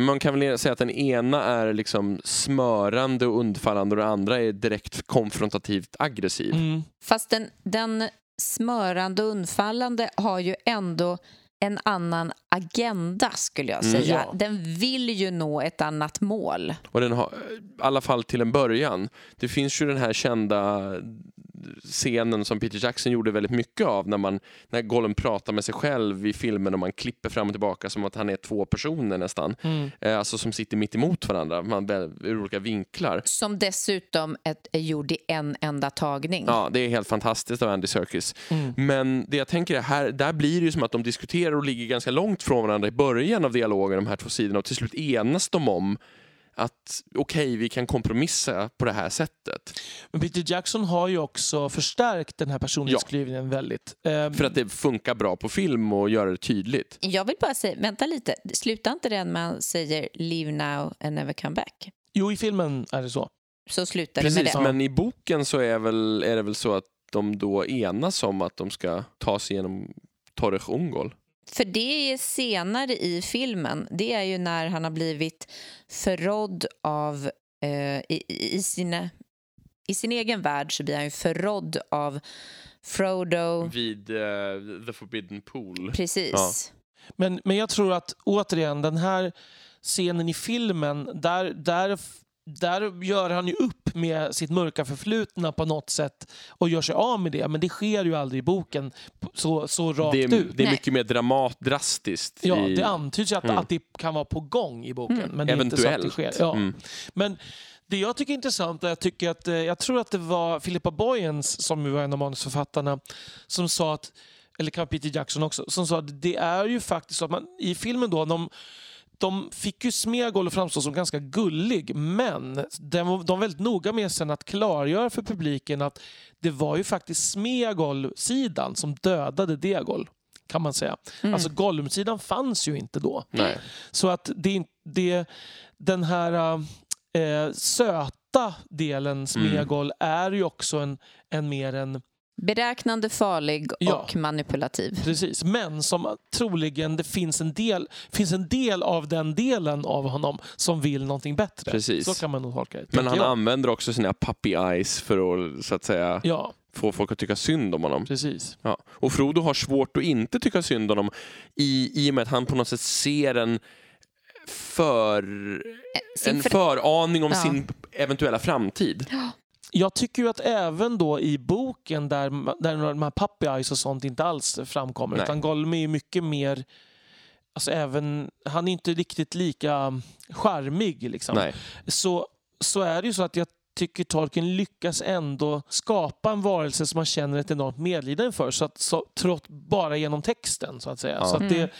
Man kan väl säga att den ena är liksom smörande och undfallande och den andra är direkt konfrontativt aggressiv. Mm. Fast den, den smörande och undfallande har ju ändå en annan agenda, skulle jag Mm. säga. Ja. Den vill ju nå ett annat mål. Och den har, i alla fall till en början. Det finns ju den här kända scenen som Peter Jackson gjorde väldigt mycket av när, man, när Gollum pratar med sig själv i filmen och man klipper fram och tillbaka som att han är två personer nästan. Mm. Eh, alltså som sitter mitt emot varandra, man, ur olika vinklar. Som dessutom ett, är gjord i en enda tagning. Ja, det är helt fantastiskt av Andy Serkis. Mm. Men det jag tänker är här, där blir det ju som att de diskuterar och ligger ganska långt från varandra i början av dialogen, de här två sidorna, och till slut enas de om att okej, vi kan kompromissa på det här sättet. Men Peter Jackson har ju också förstärkt den här personlighetsbeskrivningen väldigt. Eh, För att det funkar bra på film och göra det tydligt. Jag vill bara säga, vänta lite, slutar inte den man säger leave now and never come back? Jo, i filmen är det så. Så slutar det med Precis, det. men i boken så är, väl, är det väl så att de då enas om att de ska ta sig igenom Torres Ungol. För det är senare i filmen. Det är ju när han har blivit förrådd av... Eh, i, i, sina, I sin egen värld så blir han ju förrådd av Frodo. Vid eh, The Forbidden Pool. Precis. Ja. Men, men jag tror att återigen, den här scenen i filmen, där, där, där gör han ju upp med sitt mörka förflutna på något sätt och gör sig av med det. Men det sker ju aldrig i boken så, så rakt Det är, ut. det är Nej. mycket mer dramat, drastiskt. Ja, i, det antyds ju att, Mm. att det kan vara på gång i boken. Mm. Men det är inte så att det Eventuellt. sker. Ja. Mm. Men det jag tycker är intressant är jag tycker att eh, jag tror att det var Philippa Boyens som var en av manusförfattarna som sa att eller kan Peter Jackson också, som sa att det är ju faktiskt så att man i filmen då, de, de fick ju Smeagol att framstå som ganska gullig, men de var, de var väldigt noga med sen att klargöra för publiken att det var ju faktiskt Smeagol-sidan som dödade Degol, kan man säga. Mm. Alltså Gollum-sidan fanns ju inte då. Nej. Så att det, det, den här eh, söta delen Smeagol är ju också en, en mer en... Beräknande, farlig Ja. och manipulativ. Precis, men som troligen det finns en del finns en del av den delen av honom som vill någonting bättre. Precis. Så kan man nog tolka det. Men han jag. använder också sina puppy eyes för att så att säga Ja, få folk att tycka synd om honom. precis. Ja. Och Frodo har svårt att inte tycka synd om honom i, i och med att han på något sätt ser en för, Sin en för- föraning om Ja. sin eventuella framtid. Jag tycker ju att även då i boken där, där de här puppy eyes och sånt inte alls framkommer Nej. utan Gollum är ju mycket mer Alltså även, han är inte riktigt lika charmig liksom. Nej. så, så är det ju så att jag tycker Tolkien lyckas ändå skapa en varelse som man känner ett enormt medlidande för. Så att, så, trots bara genom texten så att säga. Ja. Så att Mm. det,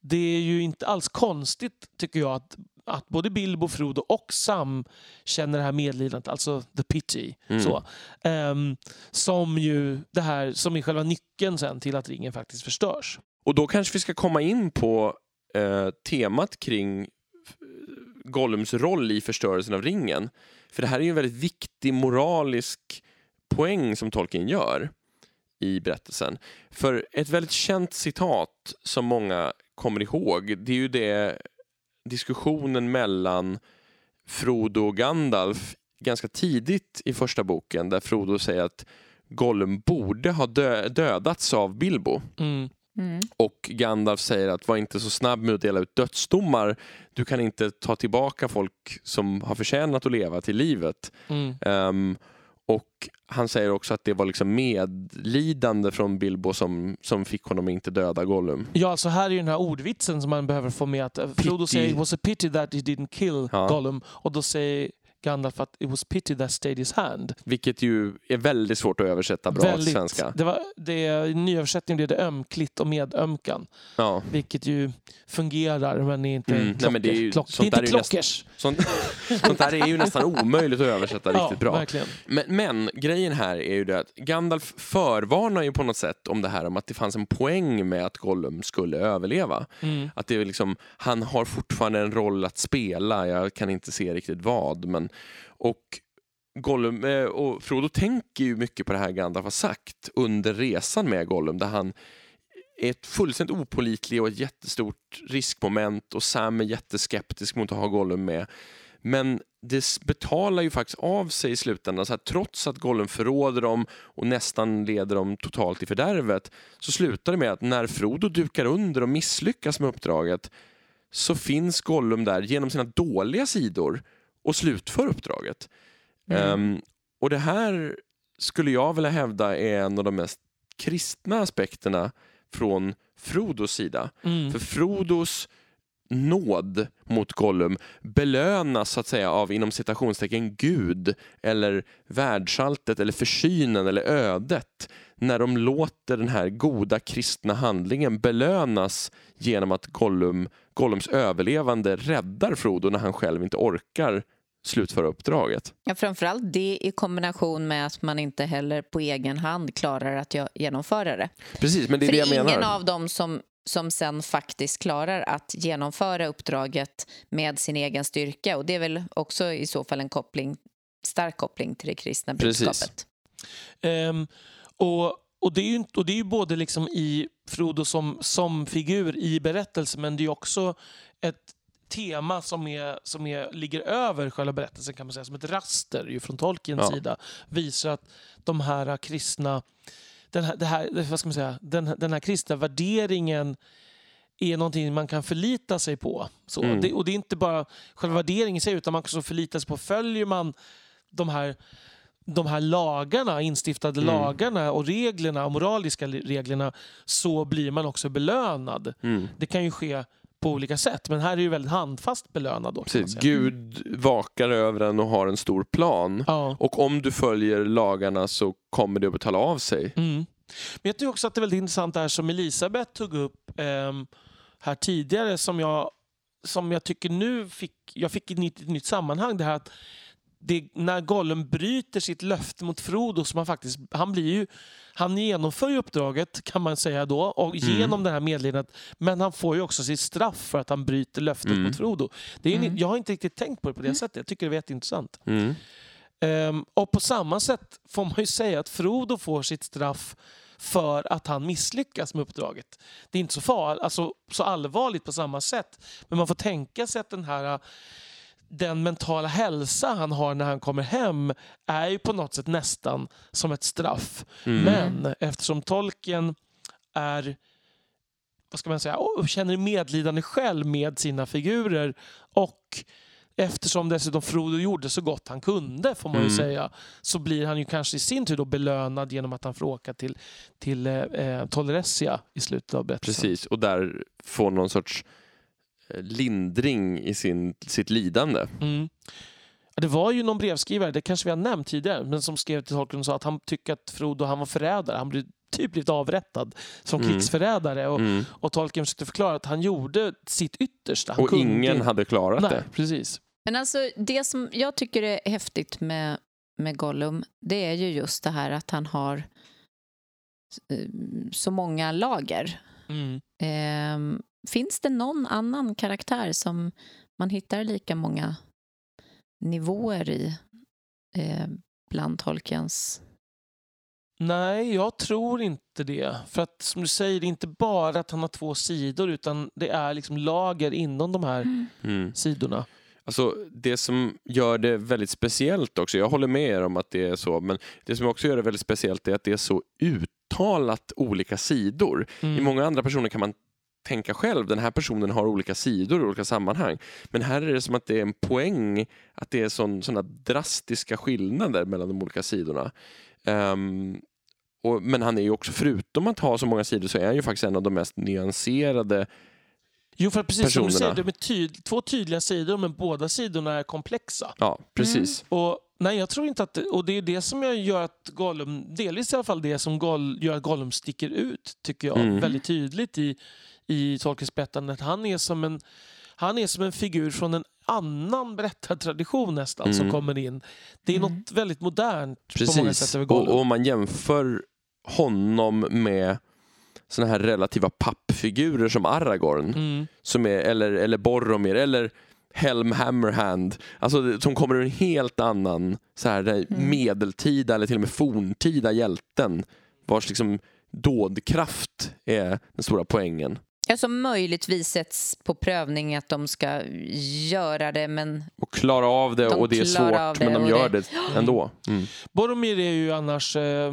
det är ju inte alls konstigt tycker jag att, att både Bilbo, Frodo och Sam känner det här medlidandet, alltså the pity. Mm. Så, Ehm, som ju det här som är själva nyckeln sen till att ringen faktiskt förstörs. Och då kanske vi ska komma in på eh, temat kring eh, Gollums roll i förstörelsen av ringen. För det här är ju en väldigt viktig moralisk poäng som Tolkien gör. i berättelsen. För ett väldigt känt citat som många kommer ihåg, det är ju det diskussionen mellan Frodo och Gandalf ganska tidigt i första boken där Frodo säger att Gollum borde ha dö dödats av Bilbo. Mm. Mm. Och Gandalf säger att var inte så snabb med att dela ut dödsdomar. Du kan inte ta tillbaka folk som har förtjänat att leva till livet. Mm. Ehm, och han säger också att det var liksom medlidande från Bilbo som, som fick honom att inte döda Gollum. Ja, alltså här är ju den här ordvitsen som man behöver få med. Att eh, Frodo Pity. säger it was a pity that he didn't kill Ja. Gollum. Och då säger Gandalf att it was pity that stayed his hand. Vilket ju är väldigt svårt att översätta bra till svenska. Det var, det, I nyöversättningen blev det ömkligt och medömkan. Ja. Vilket ju fungerar men är inte Mm, nej, klocker. men det är ju- klock, det är sånt inte där är ju nästan- klockers. Sånt, (laughs) sånt där är ju nästan omöjligt att översätta (laughs) riktigt ja, bra. Verkligen. Men, men grejen här är ju det att Gandalf förvarnar ju på något sätt om det här om att det fanns en poäng med att Gollum skulle överleva. Mm. Att det är liksom, han har fortfarande en roll att spela, jag kan inte se riktigt vad. Men, och Gollum, eh, och Frodo tänker ju mycket på det här Gandalf har sagt under resan med Gollum där han är ett fullständigt opålitlig och ett jättestort riskmoment och Sam är jätteskeptisk mot att ha Gollum med. Men det betalar ju faktiskt av sig i slutändan. Så här, trots att Gollum förråder dem och nästan leder dem totalt i fördärvet så slutar det med att när Frodo dukar under och misslyckas med uppdraget så finns Gollum där genom sina dåliga sidor och slutför uppdraget. Mm. Ehm, och det här skulle jag vilja hävda är en av de mest kristna aspekterna från Frodos sida. Mm. För Frodos nåd mot Gollum belönas så att säga av inom citationstecken Gud eller världsalltet eller försynen eller ödet när de låter den här goda kristna handlingen belönas genom att Gollum, Gollums överlevande räddar Frodo när han själv inte orkar slutföra uppdraget. Ja, framförallt det i kombination med att man inte heller på egen hand klarar att genomföra det. Precis, men det är För det jag ingen menar. av dem som, som sen faktiskt klarar att genomföra uppdraget med sin egen styrka. Och det är väl också i så fall en koppling, stark koppling till det kristna budskapet. Ehm, och, och, det är ju, inte- och det är ju både liksom i Frodo som, som figur i berättelsen men det är också ett tema som, är, som är, ligger över själva berättelsen kan man säga, som ett raster ju från Tolkiens Ja. sida. Visar att de här kristna, den här, här, vad ska man säga, den, den här kristna värderingen är någonting man kan förlita sig på. Så, Mm. det, och det är inte bara själva värderingen i sig utan man kan också förlita sig på, följer man de här de här lagarna, instiftade Mm. lagarna och reglerna, moraliska reglerna, så blir man också belönad. Mm. Det kan ju ske på olika sätt, men här är det ju väldigt handfast belönad. Då, Precis. Gud vakar över en och har en stor plan. Ja. Och om du följer lagarna så kommer det att betala av sig. Mm. Men jag tycker också att det är väldigt intressant det här som Elisabeth tog upp ehm, här tidigare som jag, som jag tycker nu fick, jag fick i ett nytt, nytt sammanhang. Det här att det, när Gollum bryter sitt löfte mot Frodo, som han faktiskt, han blir ju, han genomför ju uppdraget kan man säga då, och Mm. genom det här medlidandet, men han får ju också sitt straff för att han bryter löftet Mm. mot Frodo. Det är, ju- Mm. Jag har inte riktigt tänkt på det på det sättet, jag tycker det är jätteintressant. Mm. Ehm, och på samma sätt får man ju säga att Frodo får sitt straff för att han misslyckas med uppdraget. Det är inte så, far, alltså, så allvarligt på samma sätt, men man får tänka sig att den här den mentala hälsa han har när han kommer hem är ju på något sätt nästan som ett straff. Mm. Men eftersom tolken är vad ska man säga, och känner medlidande själv med sina figurer och eftersom dessutom Frodo gjorde så gott han kunde får man ju Mm. säga så blir han ju kanske i sin tur då belönad genom att han får åka till, till eh, eh, Tolressia i slutet av berättelsen. Precis, och där får någon sorts lindring i sin, sitt lidande. Mm. Det var ju någon brevskrivare, det kanske vi har nämnt tidigare, men som skrev till Tolkien och sa att han tycker att Frodo han var förrädare. Han blev typ blivit avrättad som Mm. krigsförrädare. Och, Mm. och Tolkien försökte förklara att han gjorde sitt yttersta. Han Och kunde- ingen hade klarat Nej, det. precis. Men alltså, det som jag tycker är häftigt med, med Gollum det är ju just det här att han har eh, så många lager. Mm. Ehm, finns det någon annan karaktär som man hittar lika många nivåer i eh, bland Tolkiens Nej, jag tror inte det. För att som du säger, det är inte bara att han har två sidor utan det är liksom lager inom de här Mm. sidorna. Alltså, det som gör det väldigt speciellt också, jag håller med er om att det är så, men det som också gör det väldigt speciellt är att det är så uttalat olika sidor. Mm. I många andra personer kan man tänka själv, den här personen har olika sidor i olika sammanhang. Men här är det som att det är en poäng, att det är sån, såna drastiska skillnader mellan de olika sidorna. Ehm, och, men han är ju också, förutom att ha så många sidor, så är han ju faktiskt en av de mest nyanserade Jo, för precis som du personerna. säger, de är tyd- två tydliga sidor men båda sidorna är komplexa. Ja, precis. Och nej, jag tror inte att det, och det är det som jag gör att Gollum, delvis i alla fall det som Goll, gör att Gollum sticker ut, tycker jag, Mm. väldigt tydligt i, i Tolkiens berättande. Att Han är som en han är som en figur från en annan berättartradition nästan som Mm. kommer in. Det är Mm. något väldigt modernt på många Precis. sätt över Och, Gollum. och om man jämför honom med såna här relativa pappfigurer som Aragorn, Mm. som är, eller, eller Boromir, eller Helm Hammerhand, alltså, som kommer ur en helt annan så här, Mm. medeltida eller till och med forntida hjälten vars liksom dådkraft är den stora poängen. Ja, som möjligtvis sätts på prövning att de ska göra det, men Och klara av det De och det är svårt det men de gör det- det ändå. Mm. Boromir är ju annars eh,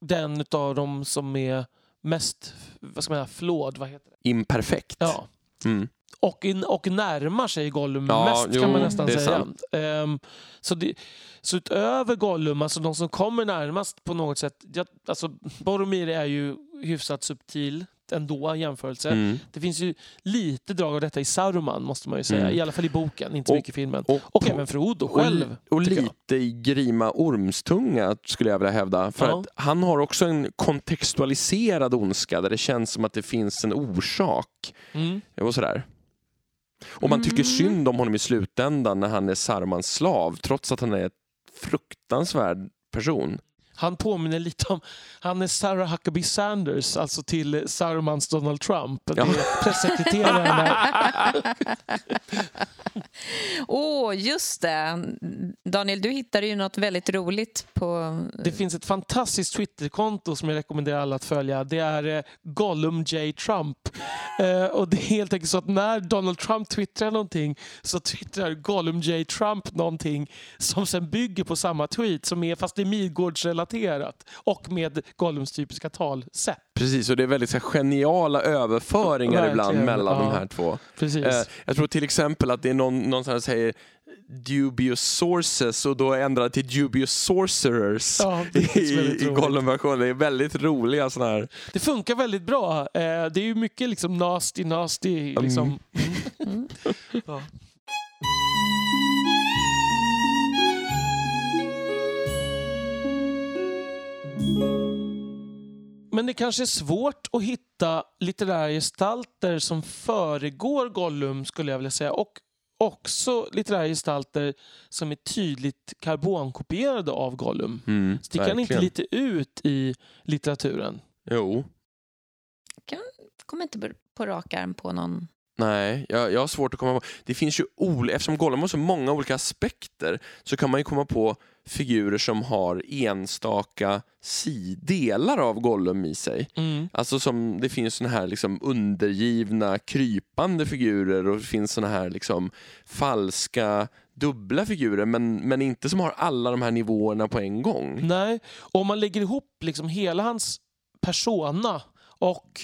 den av dem som är mest vad ska man säga, flawed, vad heter det? Imperfekt. Ja. Mm. Och, in, och närmar sig Gollum Ja, mest jo, kan man nästan det är säga. sant. Ehm, så, det, så utöver Gollum, alltså de som kommer närmast på något sätt. Jag, alltså Boromir är ju hyfsat subtil ändå i jämförelse. Mm. Det finns ju lite drag av detta i Saruman måste man ju säga. Mm. I alla fall i boken, inte så Och- mycket i filmen. Och, Och även Frodo och, själv. och jag. lite i Grima Ormstunga skulle jag vilja hävda. För Ja. att han har också en kontextualiserad ondska där det känns som att det finns en orsak. Mm. Och sådär. Och man tycker Mm. synd om honom i slutändan när han är Sarumans slav trots att han är ett fruktansvärd person. Han påminner lite om, han är Sarah Huckabee Sanders, alltså till Sarumans Donald Trump. Det Ja. är pressekreteraren där. (laughs) Åh, just det. Daniel, du hittade ju något väldigt roligt på... Det finns ett fantastiskt Twitterkonto som jag rekommenderar alla att följa. Det är eh, Gollum J. Trump. Eh, och det är helt enkelt så att när Donald Trump twittrar någonting så twittrar Gollum J. Trump någonting som sen bygger på samma tweet som är fast det är Midgårdsrelaterat och med Gollums typiska talsätt. Precis, och det är väldigt så här, geniala överföringar Verkligen, ibland mellan ja. de här två. Precis. Eh, jag tror till exempel att det är någon, någon som säger dubious sources och då ändrar till dubious sorcerers Ja, det är i, i. Gollum-versionen. Det är väldigt roliga sådana här. Det funkar väldigt bra. Eh, det är ju mycket liksom nasty, nasty. Liksom. (laughs) Mm. (laughs) Ja. Men det kanske är svårt att hitta litterära gestalter som föregår Gollum skulle jag vilja säga. Och också litterära gestalter som är tydligt karbonkopierade av Gollum. Mm, Sticker han inte lite ut i litteraturen? Jo. kommer inte på- på rak arm på någon... Nej, jag, jag har svårt att komma på. Det finns ju ol- eftersom Gollum har så många olika aspekter så kan man ju komma på figurer som har enstaka delar av Gollum i sig. Mm. Alltså som det finns såna här liksom undergivna, krypande figurer och det finns såna här liksom falska, dubbla figurer men, men inte som har alla de här nivåerna på en gång. Nej, och om man lägger ihop liksom hela hans persona och,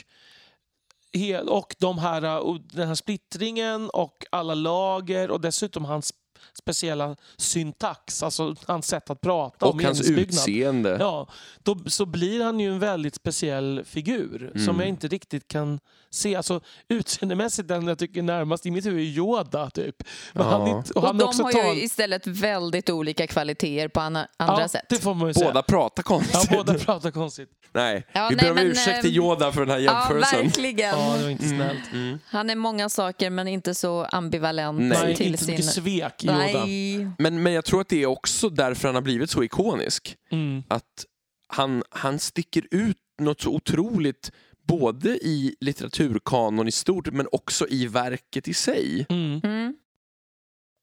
och de här, och den här splittringen och alla lager och dessutom hans speciella syntax, alltså hans sätt att prata Och om hans utseende. Ja, då, så blir han ju en väldigt speciell figur som Mm. jag inte riktigt kan se. Alltså, utseendemässigt den jag tycker närmast i mitt huvud är Yoda typ. Men Ja. han, är inte- och Och han de också har tal... ju istället väldigt olika kvaliteter på andra ja, sätt. det får man ju säga. Båda pratar Ja, konstigt. båda pratar konstigt. Nej, Ja, vi nej, ber om men, ursäkt till eh, Yoda för den här Ja, jämförelsen. verkligen. Ja, det var inte snällt. Mm. Han är många saker men inte så ambivalent Nej. Nej, till inte så sin... mycket svek i Yoda. Men, men jag tror att det är också därför han har blivit så ikonisk. Mm. Att han, han sticker ut något så otroligt både i litteraturkanon i stort men också i verket i sig. Mm. Mm.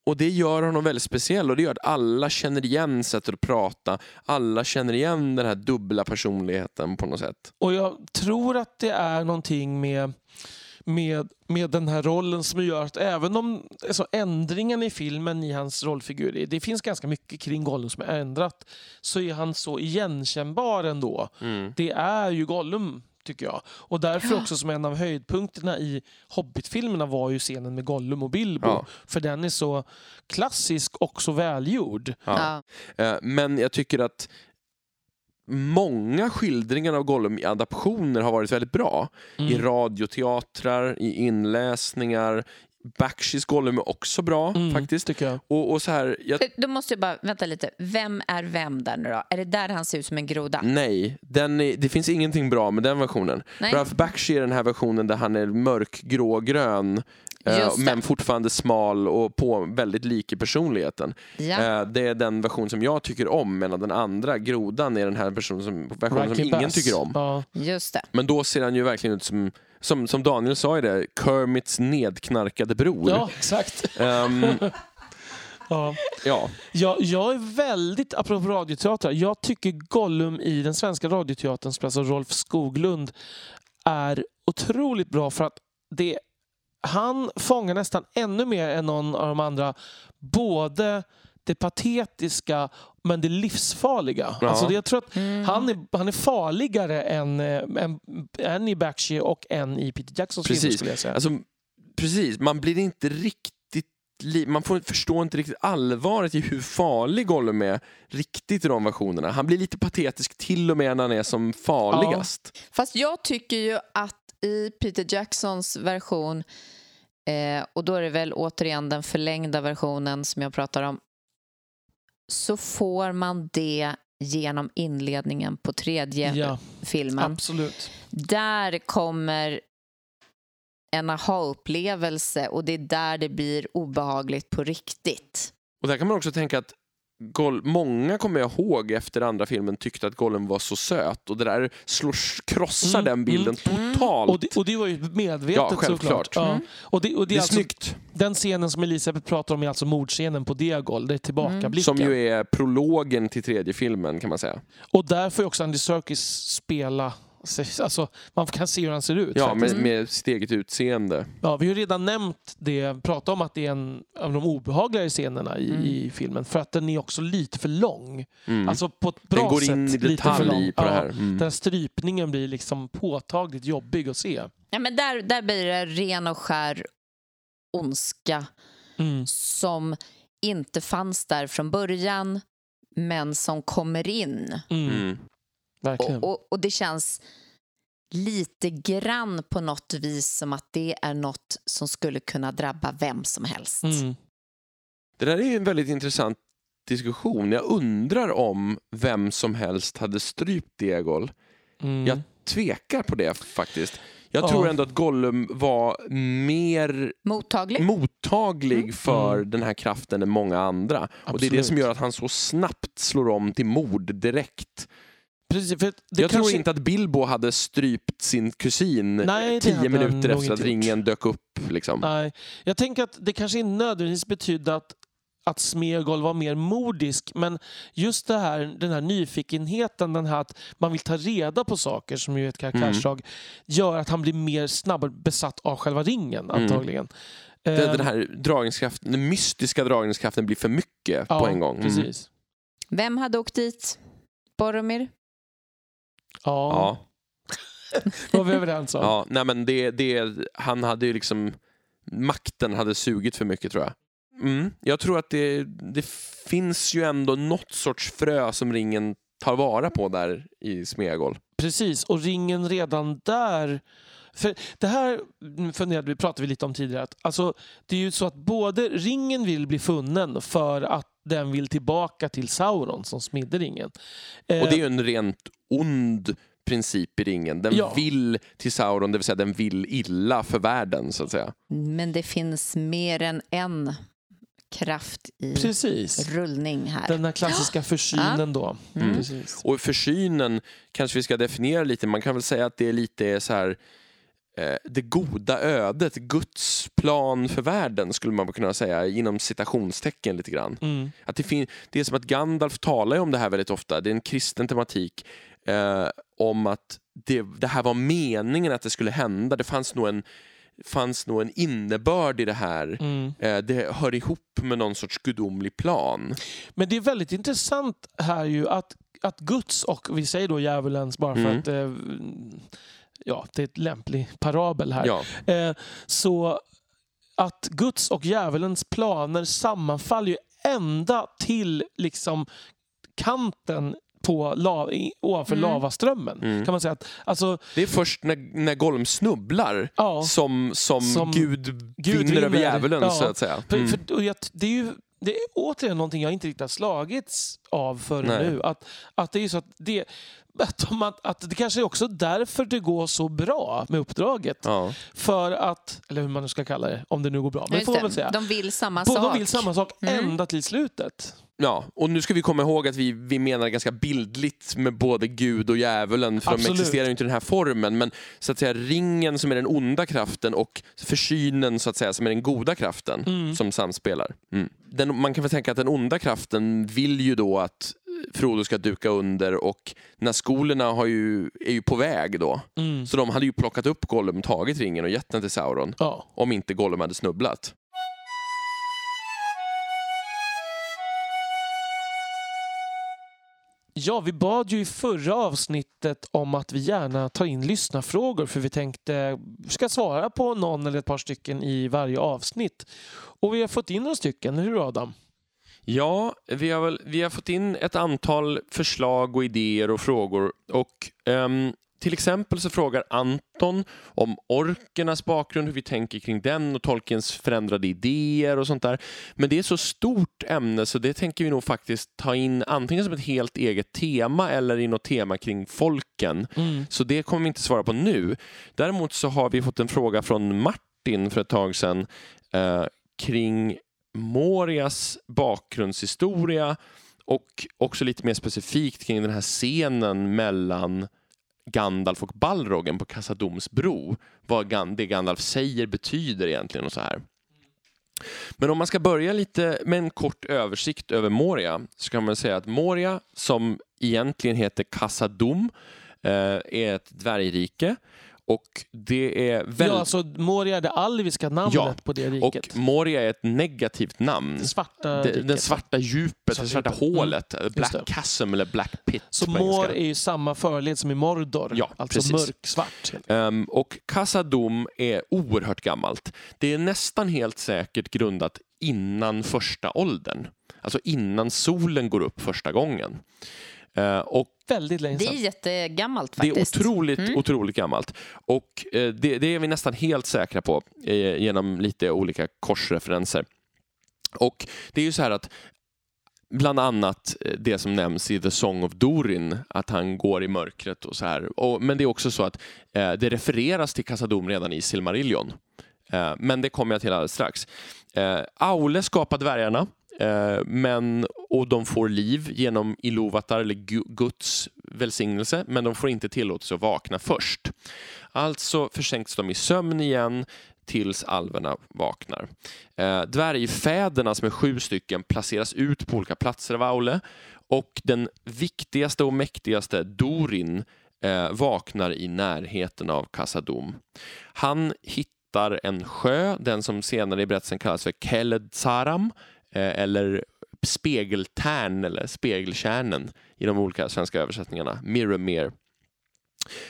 och det gör honom väldigt speciell och det gör att alla känner igen sättet att prata. Alla känner igen den här dubbla personligheten på något sätt. Och jag tror att det är någonting med, med, med den här rollen som gör att även om alltså ändringen i filmen i hans rollfigur, det- finns ganska mycket kring Gollum som är ändrat, så är han så igenkännbar ändå. Mm. Det är ju Gollum tycker jag. Och därför också som en av höjdpunkterna i Hobbit-filmerna var ju scenen med Gollum och Bilbo. Ja. För den är så klassisk och så välgjord. Ja. Ja. Eh, Men jag tycker att många skildringar av Gollum i adaptioner har varit väldigt bra. I Mm. radioteatrar, i inläsningar. Bakshies Gollum är också bra Mm, faktiskt. Tycker jag. Och, och så här, jag, Då måste jag bara, vänta lite, vem är vem där nu då? Är det där han ser ut som en groda? nej, den är, det finns ingenting bra med den versionen. Nej. Ralph Bakshi är den här versionen där han är mörkgrågrön. Men fortfarande smal och på väldigt lik i personligheten. Ja. Eh, Det är den version som jag tycker om, medan den andra, grodan, är den här personen som, versionen som ingen Bass. tycker om. Ja. Just det. Men då ser han ju verkligen ut som, som, som Daniel sa i det, Kermits nedknarkade bror. ja, exakt. Ehm, (laughs) Ja. ja. Jag, jag är väldigt, apropå radioteatrar, jag tycker Gollum i den svenska radioteatern, som alltså Rolf Skoglund, är otroligt bra för att det, han fångar nästan ännu mer än någon av de andra både det patetiska men det livsfarliga. Ja. Alltså det, jag tror att Mm. han, är, han är farligare än, eh, än, än i Bakshi och än i Peter Jacksons Precis. skulle jag säga. Alltså, precis, man blir inte riktigt man får, förstår inte riktigt allvaret i hur farlig Gollum är riktigt i de versionerna. Han blir lite patetisk till och med när han är som farligast. Fast jag tycker ju att i Peter Jacksons version, eh, och då är det väl återigen den förlängda versionen som jag pratar om, så får man det genom inledningen på tredje ja, filmen. absolut. Där kommer en aha-upplevelse och det är där det blir obehagligt på riktigt. Och där kan man också tänka att Goll- många kommer jag ihåg efter andra filmen tyckte att Gollum var så söt och det där slår, krossar Mm, den bilden mm. totalt. Och det, och det var ju medvetet Ja, självklart. såklart. Ja. Mm. Och det, och det det är alltså, snyggt. Den scenen som Elisabeth pratar om är alltså mordscenen på Diagol. Det är tillbakablicken. Som ju är prologen till tredje filmen kan man säga. Och där får ju också Andy Serkis spela. (laughs) Alltså, man kan se hur han ser ut. Ja, faktiskt. med, med sitt eget utseende. ja, vi har ju redan nämnt det, pratat om att det är en av de obehagligare scenerna i, Mm. i filmen. För att den är också lite för lång. Mm. Alltså på ett bra den går sätt. in i lite för lång. detalj på det Ja, här. Mm. Den här strypningen blir liksom påtagligt jobbig att se. Ja, men där, där blir det ren och skär ondska Mm. som inte fanns där från början men som kommer in. Mm. Verkligen. Och, och, och det känns lite grann på något vis som att det är något som skulle kunna drabba vem som helst. Mm. Det där är ju en väldigt intressant diskussion. Jag undrar om vem som helst hade strypt Diegol. Mm. Jag tvekar på det faktiskt. Jag Ja. tror ändå att Gollum var mer Mottaglig? mottaglig Mm. för Mm. den här kraften än många andra. Och det är det Absolut. som gör att han så snabbt slår om till mord direkt. Precis, för det jag kanske... tror inte att Bilbo hade strypt sin kusin Nej, tio minuter efter att gjort. ringen dök upp. Liksom. Nej, jag tänker att det kanske inte nödvändigtvis betydde att, att Smeagol var mer mordisk, men just det här, den här nyfikenheten, den här att man vill ta reda på saker som ju är ett karaktärsdrag, gör att han blir mer snabbare besatt av själva ringen Mm. antagligen. Den, Eh, den här dragningskraften, den mystiska dragningskraften blir för mycket ja, på en gång. Mm. Precis. Vem hade åkt dit? Boromir? Ja, Ja. (laughs) var vi överens om. Ja, nej men det, det, han hade ju liksom, makten hade sugit för mycket tror jag. Mm. Jag tror att det, det finns ju ändå något sorts frö som ringen tar vara på där i Smeagol. Precis, och ringen redan där... För det här funderade vi, pratade vi lite om tidigare. Att, alltså, det är ju så att både ringen vill bli funnen för att den vill tillbaka till Sauron som smidde ringen. Eh, Och det är ju en rent ond princip i ringen. Den Ja. vill till Sauron, det vill säga den vill illa för världen så att säga. Men det finns mer än en kraft i Precis. rullning här. Den här klassiska (gasps) försynen då. Mm. Precis. Och försynen kanske vi ska definiera lite. Man kan väl säga att det är lite så här eh, det goda ödet, Guds plan för världen skulle man kunna säga inom citationstecken lite grann. Mm. Att det, fin- det är som att Gandalf talar om det här väldigt ofta, det är en kristen tematik eh, om att det, det här var meningen att det skulle hända, det fanns nog en, fanns nog en innebörd i det här. Mm. Eh, det hör ihop med någon sorts gudomlig plan. Men det är väldigt intressant här ju att, att Guds och vi säger då djävulens bara för Mm. att eh, ja, det är ett lämplig parabel här. Ja, Eh, så att Guds och djävulens planer sammanfaller ju ända till liksom kanten på la, i- ovanför Mm. lavaströmmen. Mm. Kan man säga att, alltså, det är först när, när Gollum snubblar ja, som, som, Som Gud, Gud vinner över djävulen Ja. så att säga. För, Mm. för, och jag, det är ju det är återigen någonting jag inte riktigt har slagits av förrän Nej. nu. Att, att det är så att det, att, de- att, att det kanske är också därför det går så bra med uppdraget. Ja. För att, eller hur man nu ska kalla det, om det nu går bra. Men får man väl säga. De vill samma Båda sak. vill samma sak Mm. ända till slutet. Ja, och nu ska vi komma ihåg att vi, vi menar ganska bildligt med både Gud och djävulen, för Absolut. de existerar ju inte i den här formen. Men så att säga ringen som är den onda kraften och försynen så att säga som är den goda kraften Mm. som samspelar. Mm. Den, man kan väl tänka att den onda kraften vill ju då att Frodo ska duka under och Nazgulerna har ju, är ju på väg då. Mm. Så de hade ju plockat upp Gollum, tagit ringen och gett den till Sauron. Ja. Om inte Gollum hade snubblat. Ja, vi bad ju i förra avsnittet om att vi gärna tar in lyssnarfrågor för vi tänkte ska svara på någon eller ett par stycken i varje avsnitt. Och vi har fått in några stycken, hur Adam? Ja, vi har, väl, vi har fått in ett antal förslag och idéer och frågor. Och ehm, till exempel så frågar Anton om orkernas bakgrund, hur vi tänker kring den och Tolkiens förändrade idéer och sånt där. Men det är ett så stort ämne så det tänker vi nog faktiskt ta in antingen som ett helt eget tema eller i något tema kring folken. Så det kommer vi inte svara på nu. Däremot så har vi fått en fråga från Martin för ett tag sedan eh, kring Morias bakgrundshistoria och också lite mer specifikt kring den här scenen mellan Gandalf och Balrogen på Kassadoms bro. Vad det Gandalf säger betyder egentligen och så här. Men om man ska börja lite med en kort översikt över Moria så kan man säga att Moria, som egentligen heter Kassadom, eh, är ett dvärgrike och det är väldigt... Ja, alltså Moria är det alviska namnet Ja, på det och riket. Moria är ett negativt namn. det svarta Det, den svarta djupet, Svarta det svarta djupet. Mm, hålet, Black det. Chasm eller Black Pit Så Mor är ju samma förled som i Mordor, Ja, alltså precis. mörksvart. Ehm, och Kassadom är oerhört gammalt. Det är nästan helt säkert grundat innan första åldern. Alltså innan solen går upp första gången. Eh, och Väldigt länge Det är sedan. jättegammalt det är faktiskt. otroligt, Mm. otroligt gammalt. Och eh, det, det är vi nästan helt säkra på eh, genom lite olika korsreferenser. Och det är ju så här att bland annat det som nämns i The Song of Dorin, att han går i mörkret och så här. Och, men det är också så att eh, det refereras till Kassadom redan i Silmarillion. Eh, men det kommer jag till alldeles strax. Eh, Aule skapar dvärgarna, Eh, men, och de får liv genom Ilovatar, eller Guds välsignelse, men de får inte tillåtelse att vakna först. Alltså försänks de i sömn igen tills alverna vaknar. Eh, dvärgfäderna, som är sju stycken, placeras ut på olika platser av Aule och den viktigaste och mäktigaste, Dorin, eh, vaknar i närheten av Kassadom. Han hittar en sjö, den som senare i berättelsen kallas för Keled Saram, Eh, eller spegeltärn eller spegelkärnen i de olika svenska översättningarna, Mirrormere,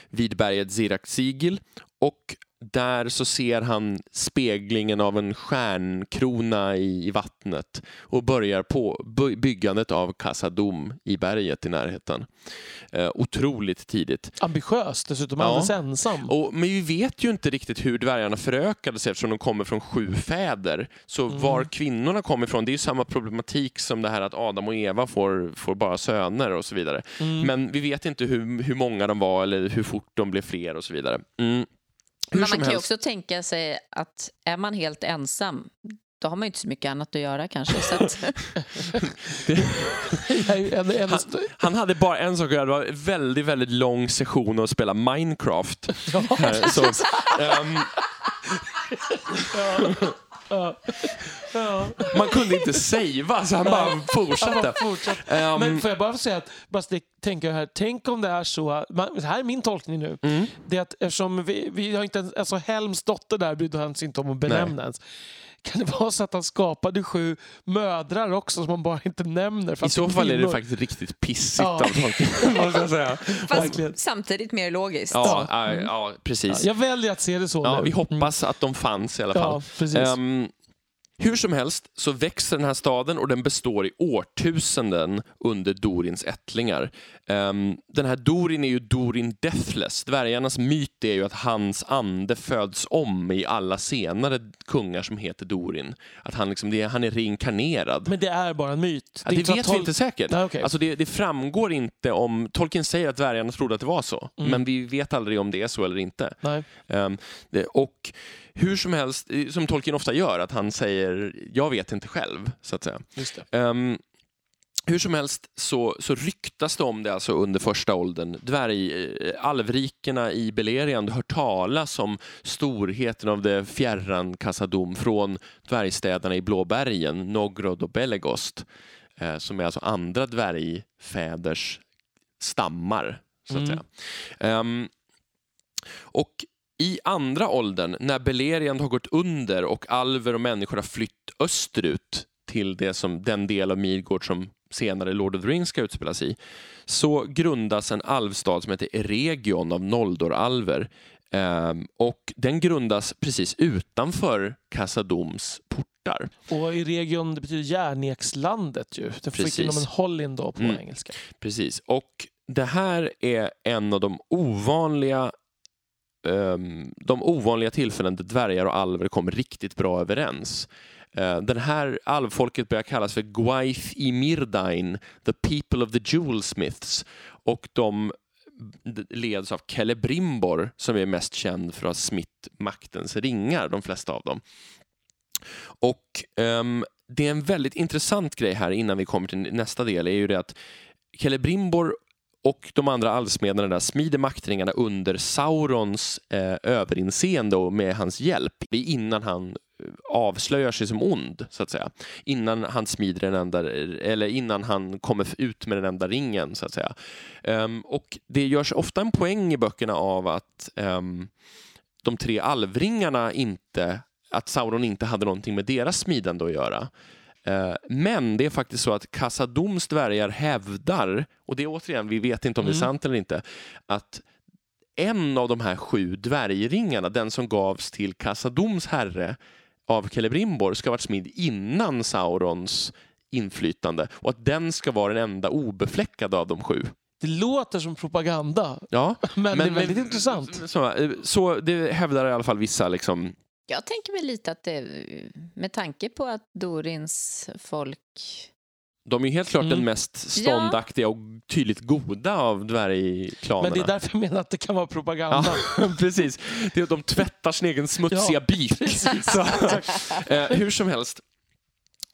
vid berget Zirak-Sigil och där så ser han speglingen av en stjärnkrona i, i vattnet och börjar på by- byggandet av Kassadom i berget i närheten. Eh, otroligt tidigt. Ambitiös dessutom, Ja. alldeles ensam. Och, men vi vet ju inte riktigt hur dvärgarna förökade sig eftersom de kommer från sju fäder. Så Mm. var kvinnorna kommer ifrån, det är ju samma problematik som det här att Adam och Eva får, får bara söner och så vidare. Mm. Men vi vet inte hur, hur många de var eller hur fort de blev fler och så vidare. Mm. Hur Men man kan ju också tänka sig att är man helt ensam då har man ju inte så mycket annat att göra kanske. Så att, (laughs) Han, han hade bara en sak att göra, det var en väldigt, väldigt lång session att spela Minecraft. Här, så, (laughs) ehm, ja. Man kunde inte savea så han bara fortsatte. Ehm, Men får jag bara säga att, bara tänka här, tänk om det är så, man, det här är min tolkning nu, Mm. det är att eftersom vi, vi har inte ens, alltså Helms dotter där brydde han sig inte om att benämna ens. Kan det vara så att han skapade sju mödrar också som man bara inte nämner? I fast så fall är det faktiskt riktigt pissigt Ja. av Tolkien, måste jag säga. fast samtidigt mer logiskt. Ja, ja, ja precis. Jag väljer att se det så Ja, nu. vi hoppas att de fanns i alla fall. Ja, precis. Ehm, hur som helst så växer den här staden och den består i årtusenden under Dorins ättlingar. Ehm, den här Dorin är ju Dorin Deathless. Dvärgarnas myt är ju att hans ande föds om i alla senare kungar som heter Dorin. Att han, liksom, det är, han är reinkarnerad. Men det är bara en myt. Ja, det inte så vet att vi tol- inte säkert. Nej, okej. Alltså det, det framgår inte om... Tolkien säger att dvärgarna trodde att det var så, Mm. men vi vet aldrig om det är så eller inte. Nej. Ehm, det, och hur som helst, som Tolkien ofta gör, att han säger jag vet inte själv, så att säga. Just. Ehm, hur som helst så, så ryktas det om det alltså under första åldern. Dvärg, eh, alvrikena i Beleriand hör talas om storheten av det fjärran Kassadom från dvärgstäderna i Blåbergen, Nogrod och Belegost, eh, som är alltså andra dvärgfäders stammar, så att Mm. säga. Ehm, och i andra åldern, när Beleriand har gått under och alver och människor har flytt österut till det som, den del av Midgård som senare Lord of the Rings ska utspelas i, så grundas en alvstad som heter Eregion av Noldor-alver. Ehm, och den grundas precis utanför Kassadoms portar. Och i region, det betyder järnekslandet ju. Det fick Precis. inom en Hollin då på Mm. engelska. Precis. Och det här är en av de ovanliga Ehm, de ovanliga tillfällen där dvärgar och alver kom riktigt bra överens. Ehm, den här alvfolket börjar kallas för Gwaith i Mirdain, the people of the jewelsmiths. Och de leds av Celebrimbor som är mest känd för att ha smitt maktens ringar, de flesta av dem. Och um, det är en väldigt intressant grej här innan vi kommer till nästa del, är ju det att Celebrimbor och de andra allsmederna där smider maktringarna under Saurons eh, överinseende och med hans hjälp Det är innan han eh, avslöjar sig som ond, så att säga. Innan han smider den enda, eller innan han kommer ut med den enda ringen, så att säga. Um, och det görs ofta en poäng i böckerna av att um, de tre alvringarna inte, att Sauron inte hade någonting med deras smidande att göra. Eh, Men det är faktiskt så att Kassadoms dvärgar hävdar, och det är återigen, vi vet inte om det är Mm. sant eller inte, att en av de här sju dvärgringarna, den som gavs till Kassadoms herre av Celebrimbor, ska ha varit smidd innan Saurons inflytande och att den ska vara den enda obefläckade av de sju. Det låter som propaganda, Ja, (laughs) men, det är väldigt intressant. Så, eh, så det hävdar i alla fall vissa liksom, Jag tänker väl lite att det, med tanke på att Dorins folk... De är ju helt klart Mm. den mest ståndaktiga och tydligt goda av dvärgklanerna. Men det är därför jag menar att det kan vara propaganda. Ja, (laughs) precis. Det är, de tvättar sin egen smutsiga Ja, byk. (laughs) Så, eh, hur som helst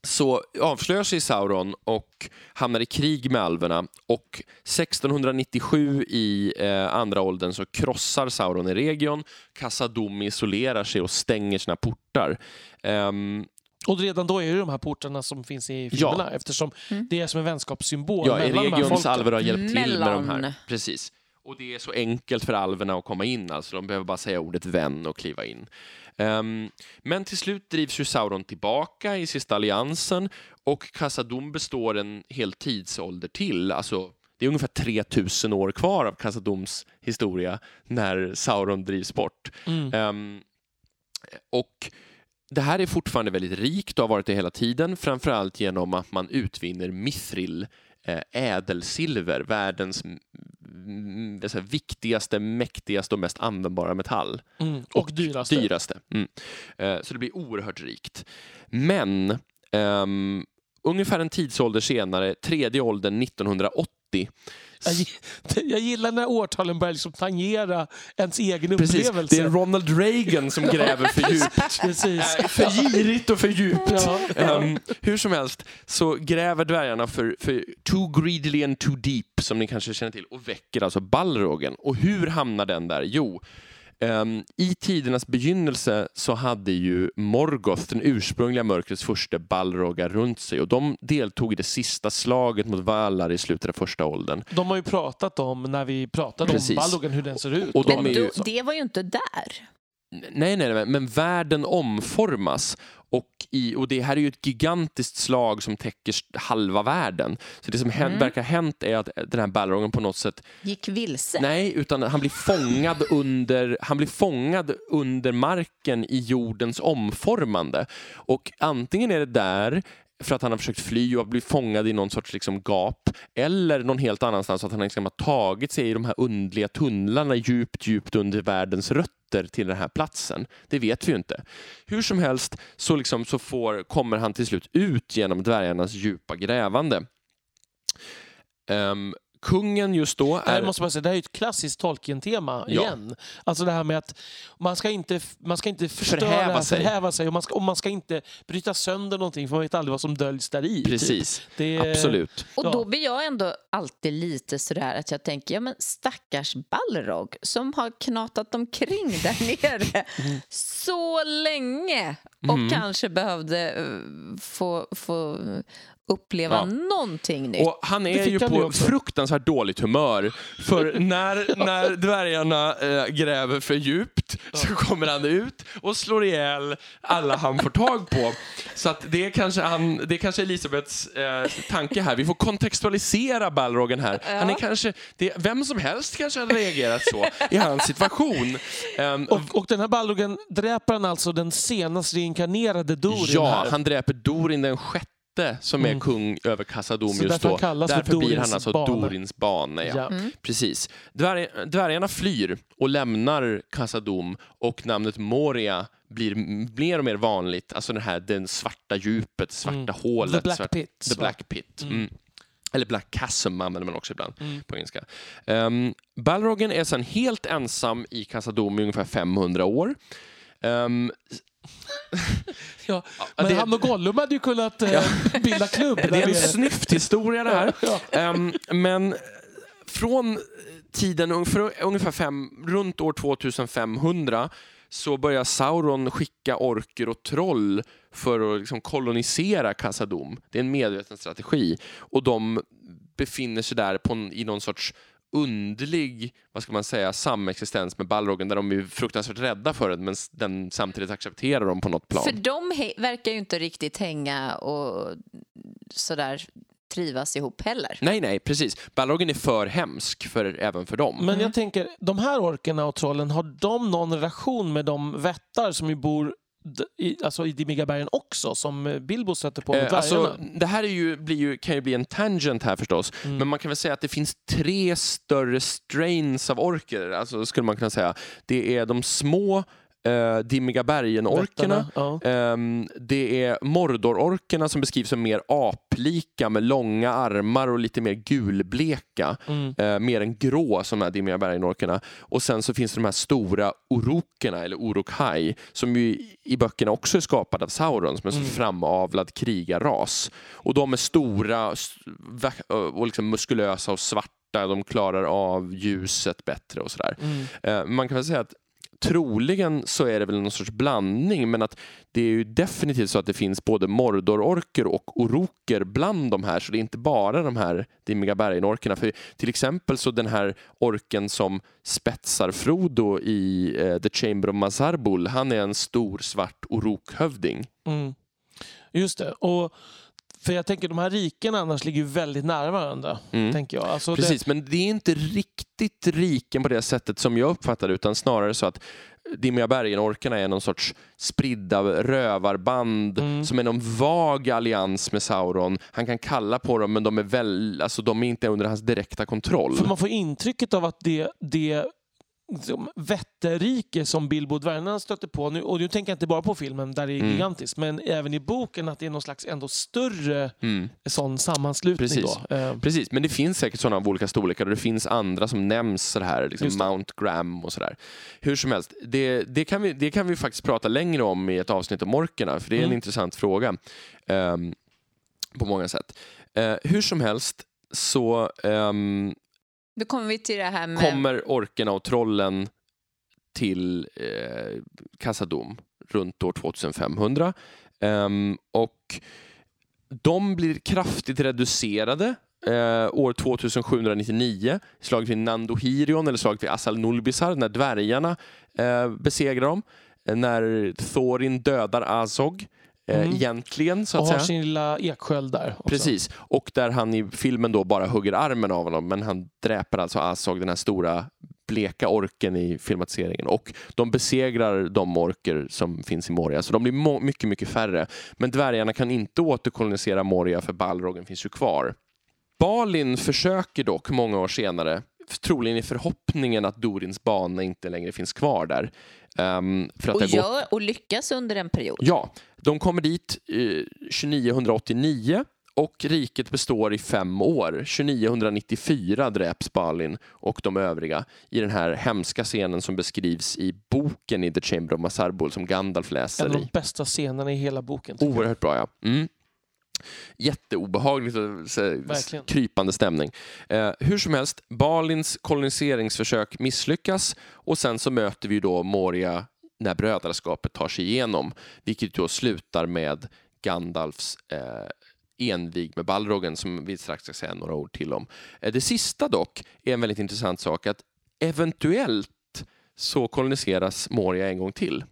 så avslöjar sig Sauron och hamnar i krig med alverna och 1697 i eh, andra åldern så krossar Sauron i region. Kassadom isolerar sig och stänger sina portar. Ehm, Och redan då är det de här portarna som finns i Ja. filmerna eftersom Mm. det är som en vänskapssymbol Ja, mellan de här folken. alver har hjälpt till med de Mellan. här. Precis. Och det är så enkelt för alverna att komma in, alltså de behöver bara säga ordet vän och kliva in. Ehm, men till slut drivs ju Sauron tillbaka i sista alliansen och Kassadom består en hel tidsålder till, alltså det är ungefär 3000 år kvar av Kassadoms historia när Sauron drivs bort. Mm. Ehm, och det här är fortfarande väldigt rikt och har varit det hela tiden, framförallt genom att man utvinner mithril, eh, ädelsilver, världens mm, jag, viktigaste, mäktigaste och mest användbara metall. Mm. Och, dyraste. Dyraste. Mm. Eh, så det blir oerhört rikt. Men ehm, ungefär en tidsålder senare, tredje åldern 1980, Jag, (laughs) jag gillar när årtalen börjar liksom tangera ens egen Precis, upplevelse. det är Ronald Reagan som gräver för djupt. (laughs) Precis. Eh, för girigt och för djupt. Ja. Ehm, hur som helst så gräver dvärgarna för, för too greedily and too deep, som ni kanske känner till, och väcker alltså Balrogen. Och hur hamnar den där? Jo, i tidernas begynnelse så hade ju Morgoth, den ursprungliga mörkrets första Balrogar runt sig och de deltog i det sista slaget mot Valar i slutet av första åldern. De har ju pratat om, när vi pratade Precis. om Ballogen, hur den ser ut. Och de Men är ju- det var ju inte där. Nej, nej, nej, men världen omformas. Och, i, och det här är ju ett gigantiskt slag som täcker halva världen. Så det som Mm. verkar ha hänt är att den här Balrogen på något sätt Gick vilse. Nej, utan han blir fångad under, han blir fångad under marken i jordens omformande. Och antingen är det där för att han har försökt fly och blivit fångad i någon sorts liksom gap eller någon helt annanstans att han liksom har tagit sig i de här undliga tunnlarna djupt, djupt under världens rötter till den här platsen. Det vet vi ju inte. Hur som helst så, liksom, så får, kommer han till slut ut genom dvärgarnas djupa grävande. Um, kungen just då Det är... måste man säga, det här är ju ett klassiskt Tolkien-tema Ja. igen. Alltså det här med att man ska inte, man ska inte förstöra, Förhäva sig. förhäva sig och man, ska, och man ska inte bryta sönder någonting för man vet aldrig vad som döljs där i. Precis, Typ. Det, absolut. Och Ja. då blir jag ändå alltid lite sådär att jag tänker, ja men stackars Balrog som har knatat omkring där (laughs) nere så länge och Mm. kanske behövde eh, få, få uppleva Ja. någonting nytt. Och han är ju på fruktansvärt dåligt humör. För (laughs) när, när dvärgarna eh, gräver för djupt så kommer han ut och slår ihjäl alla han får tag på. Så att det är kanske, han, det är kanske Elisabeths eh, tanke här. Vi får kontextualisera Balrogen här. Han är kanske, det, vem som helst kanske hade reagerat så i hans situation. Ehm, och, och den här Balrogen dräper han alltså den senast reinkarnerade Durin Ja, här. han dräper Dorin den sjätte som är Mm. kung över Kassadom Så just därför då. därför blir han alltså bane. Dorins bane. Ja. Ja. Precis. Dvärg, dvärgarna flyr och lämnar Kassadom och namnet Moria blir mer och mer vanligt. Alltså den här, den svarta djupet, svarta Mm. hålet. The Black svart- Pit, The? Black Pit. Mm. Mm. Eller Black Chasm använder man också ibland Mm. på engelska. Um, Balrogen är sen helt ensam i Kassadom i ungefär 500 år. Ehm, (laughs) Ja, men det- han och Gollum hade ju kunnat eh, bilda klubb. det är en snyfthistoria det här. (laughs) Ehm, men från tiden ung- för ungefär fem, runt år 2500 så börjar Sauron skicka orker och troll för att liksom kolonisera Khazad-dûm. Det är en medveten strategi. Och de befinner sig där en, i någon sorts underlig vad ska man säga, samexistens med Balrogen där de är fruktansvärt rädda för den men den samtidigt accepterar dem på något plan. För de verkar ju inte riktigt hänga och sådär trivas ihop heller. Nej, nej, precis. Balrogen är för hemsk för, även för dem. Men jag tänker, de här orkerna och trollen, har de någon relation med de vättar som ju bor i, alltså i Dimigabergen också, som Bilbo stöter på med Eh, alltså, det här är ju, blir ju, kan ju bli en tangent här förstås, Mm. men man kan väl säga att det finns tre större strains av orker, alltså skulle man kunna säga. Det är de små uh, dimmiga bergen-orkerna, ja. Ehm, det är Mordor-orkerna som beskrivs som mer aplika med långa armar och lite mer gulbleka. Mm. Eh, mer än grå som är dimmiga bergen-orkerna. Och sen så finns det de här stora orokerna, eller Uruk-hai, som ju i- böckerna också är skapade av Sauron som en Mm. framavlad krigarras. Och de är stora vä- och liksom muskulösa och svarta, de klarar av ljuset bättre och sådär. Mm. Eh, man kan väl säga att troligen så är det väl någon sorts blandning men att det är ju definitivt så att det finns både Mordor-orker och Oroker bland de här så det är inte bara de här dimmiga bergenorkerna. För till exempel så den här orken som spetsar Frodo i eh, The Chamber of Mazarbul han är en stor svart Orokhövding. Mm. Just det. Och, för jag tänker, de här rikena annars ligger ju väldigt nära varandra. Mm. Tänker jag. Alltså Precis, men det är inte riktigt riken på det sättet som jag uppfattar det, utan snarare så att Dimmiga bergen-orkerna är någon sorts spridda rövarband Mm. som är någon vag allians med Sauron. Han kan kalla på dem, men de är, väl, alltså, de är inte under hans direkta kontroll. Det, för man får intrycket av att det, det som vätterike som Bilbo dvärgarna stötte på. Nu, och nu tänker jag inte bara på filmen där det är Mm. gigantiskt, men även i boken att det är någon slags ändå större Mm. sån sammanslutning. Precis. Eh, Precis, men det finns säkert sådana av olika storlekar och det finns andra som nämns så här, liksom. Mount Graham och sådär. Hur som helst, det, det, kan vi, det kan vi faktiskt prata längre om i ett avsnitt om orkerna, för det är en Mm. intressant fråga ehm, på många sätt. Eh, hur som helst så ehm, då kommer vi till det här med... kommer orkerna och trollen till eh, Kassadom runt år 2500. Um, ehm, och de blir kraftigt reducerade eh, år 2799, slaget vid Nandohirion eller slaget vid Asal Nulbisar, när dvärgarna eh, besegrar dem. När Thorin dödar Azog, eh, Mm. egentligen så och att har säga. sin lilla eksköld där. Också. Precis, och där han i filmen då bara hugger armen av honom, men han dräper alltså Azog, den här stora bleka orken i filmatiseringen. Och de besegrar de orker som finns i Moria, så de blir mycket, mycket färre. Men dvärgarna kan inte återkolonisera Moria, för Balrogen finns ju kvar. Balin försöker dock många år senare, troligen i förhoppningen att Dorins bana inte längre finns kvar där. Ehm, för att och, det har gått gör, och lyckas under en period. Ja, de kommer dit eh, 2989 och riket består i fem år. 2994 dräps Balin och de övriga i den här hemska scenen som beskrivs i boken i The Chamber of Masarbul som Gandalf En av läser de i. bästa scenerna i hela boken. tycker jag. Oerhört bra, ja. Mm. Jätteobehagligt och så, krypande stämning. Eh, hur som helst, Balins koloniseringsförsök misslyckas och sen så möter vi då Moria när brödraskapet tar sig igenom, vilket då slutar med Gandalfs eh, envig med Balrogen som vi strax ska säga några ord till om. Eh, det sista dock är en väldigt intressant sak att eventuellt så koloniseras Moria en gång till.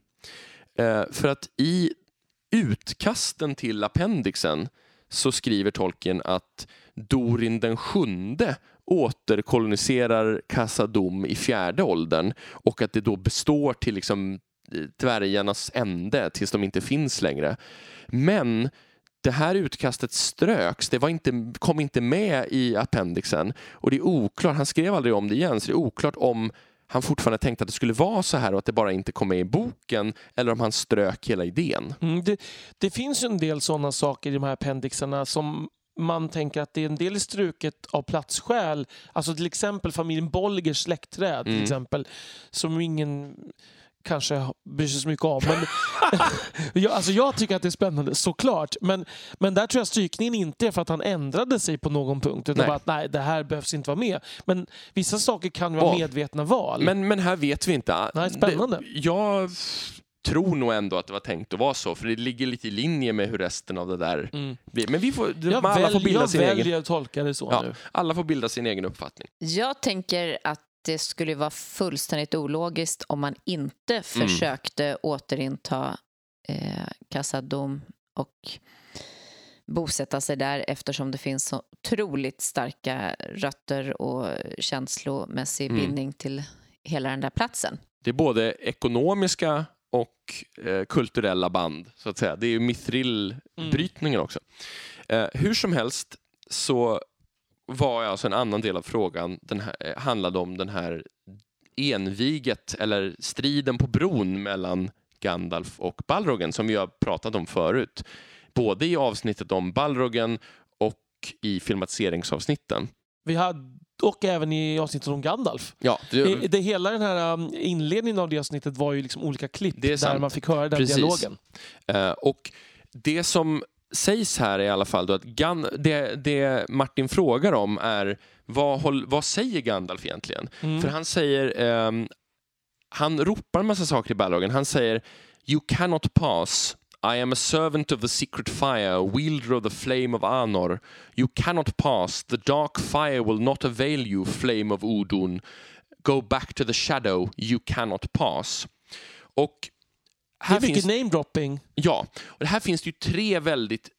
Eh, för att i utkasten till appendixen så skriver Tolkien att Dorin den sjunde återkoloniserar Kassadom i fjärde åldern och att det då består till liksom eh, dvärgarnas ände tills de inte finns längre. Men det här utkastet ströks, det var inte, kom inte med i appendixen och det är oklart, han skrev aldrig om det igen, så det är oklart om han fortfarande tänkte att det skulle vara så här och att det bara inte kom med i boken eller om han strök hela idén. Mm, det, det finns ju en del sådana saker i de här appendixerna som man tänker att det är en del struket av platsskäl. Alltså till exempel familjen Bolligers släktträd till Mm. exempel. Som ingen kanske bryr sig så mycket om. Men, (laughs) jag, alltså jag tycker att det är spännande, såklart. Men, men där tror jag strykningen inte är för att han ändrade sig på någon punkt. Utan Nej. bara att nej, det här behövs inte vara med. Men vissa saker kan vara Ja. medvetna val. Men, men här vet vi inte. Nej, spännande. Det, jag tror nog ändå att det var tänkt att vara så, för det ligger lite i linje med hur resten av det där Mm. blir. Men vi får, Jag, alla, får väl, bilda jag sin egen, väljer att tolka det så Ja. nu. alla får bilda sin egen uppfattning. Jag tänker att det skulle vara fullständigt ologiskt om man inte Mm. försökte återinta eh, Kassadom och bosätta sig där eftersom det finns så otroligt starka rötter och känslomässig Mm. bindning till hela den där platsen. Det är både ekonomiska och eh, kulturella band, så att säga. Det är ju mithril-brytningen också. Eh, hur som helst så var alltså en annan del av frågan den här, eh, handlade om den här enviget, eller striden på bron mellan Gandalf och Balrogen som vi har pratat om förut. Både i avsnittet om Balrogen och i filmatiseringsavsnitten. Vi hade, och även i avsnittet om Gandalf. Ja, Det, det, hela den här um, inledningen av det avsnittet var ju liksom olika klipp där man fick höra den Precis. dialogen. Eh, och det som sägs här är i alla fall då att Gan det, det Martin frågar om är vad, vad säger Gandalf egentligen? Mm. För han säger, ehm, han ropar en massa saker i Balrogen. Han säger You cannot pass. I am a servant of the secret fire, wielder of the flame of Anor. You cannot pass. The dark fire will not avail you, flame of Udun. Go back to the shadow. You cannot pass. Och Det här är mycket namedropping. Ja, och det här finns det ju tre väldigt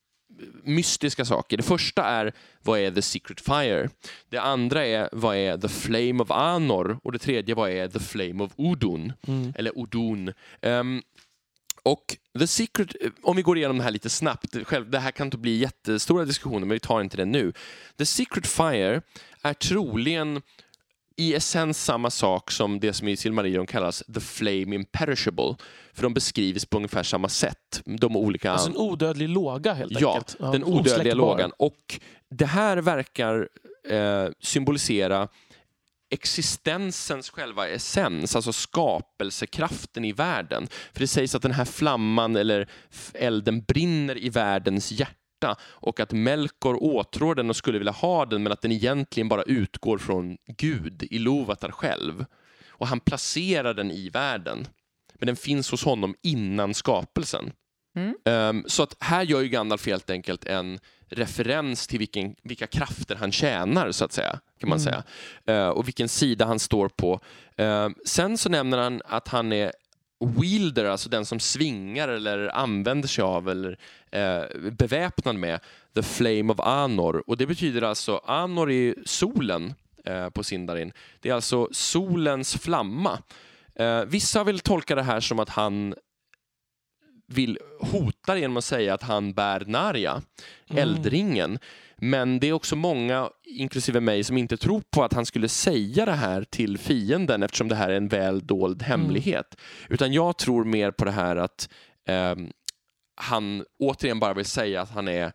mystiska saker. Det första är vad är the secret fire? Det andra är vad är the flame of Anor? Och det tredje vad är the flame of Udun? Mm. Eller Udun. Ehm, och the secret, om vi går igenom det här lite snabbt, själv, det här kan inte bli jättestora diskussioner men vi tar inte det nu. The secret fire är troligen i essens samma sak som det som i Silmarillion kallas the flame imperishable. För de beskrivs på ungefär samma sätt. De olika... Alltså en odödlig låga helt ja, enkelt. den odödliga lågan. Och det här verkar eh, symbolisera existensens själva essens, alltså skapelsekraften i världen. För det sägs att den här flamman eller elden brinner i världens hjärta och att Melkor åtrår den och skulle vilja ha den men att den egentligen bara utgår från Gud, Iluvatar själv. Och han placerar den i världen. Men den finns hos honom innan skapelsen. Mm. Ehm, så att här gör ju Gandalf helt enkelt en referens till vilken, vilka krafter han tjänar, så att säga. kan man Mm. säga. Eh, och vilken sida han står på. Ehm, sen så nämner han att han är wielder, alltså den som svingar eller använder sig av eller eh, beväpnad med the flame of Anor. Och det betyder alltså, Anor är solen eh, på Sindarin. Det är alltså solens flamma. Eh, vissa vill tolka det här som att han vill hota genom att säga att han bär Narja, Mm. eldringen. Men det är också många, inklusive mig, som inte tror på att han skulle säga det här till fienden eftersom det här är en väl dold hemlighet. Utan jag tror mer på det här att ehm, han återigen bara vill säga att han är eh,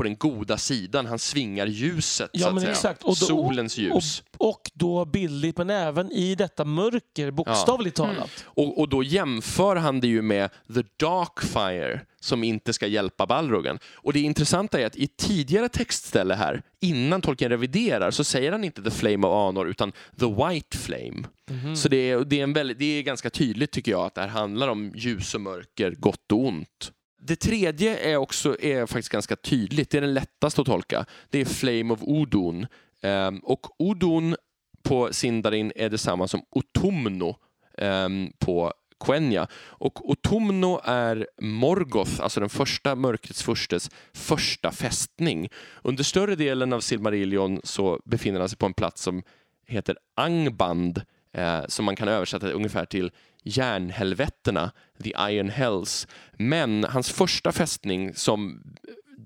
på den goda sidan. Han svingar ljuset, Ja, så att säga. exakt. Och då- Solens ljus. Och då bildligt, men även i detta mörker, bokstavligt talat. Och, och då jämför han det ju med The Darkfire som inte ska hjälpa Balrogen. Och det intressanta är att i ett tidigare textställe här, innan Tolkien reviderar, så säger han inte The Flame of Anor utan The White Flame. Mhm. Så det är, det, är en väldigt, det är ganska tydligt tycker jag att det här handlar om ljus och mörker, gott och ont. Det tredje är också är faktiskt ganska tydligt, det är den lättaste att tolka. Det är Flame of Odun. Ehm, och Odun på Sindarin är detsamma som Otumno ehm, på Quenya. Och Otumno är Morgoth, alltså den första mörkrets furstes första fästning. Under större delen av Silmarillion så befinner han sig på en plats som heter Angband, eh, som man kan översätta ungefär till järnhelvetterna, the Iron Hells. Men hans första fästning som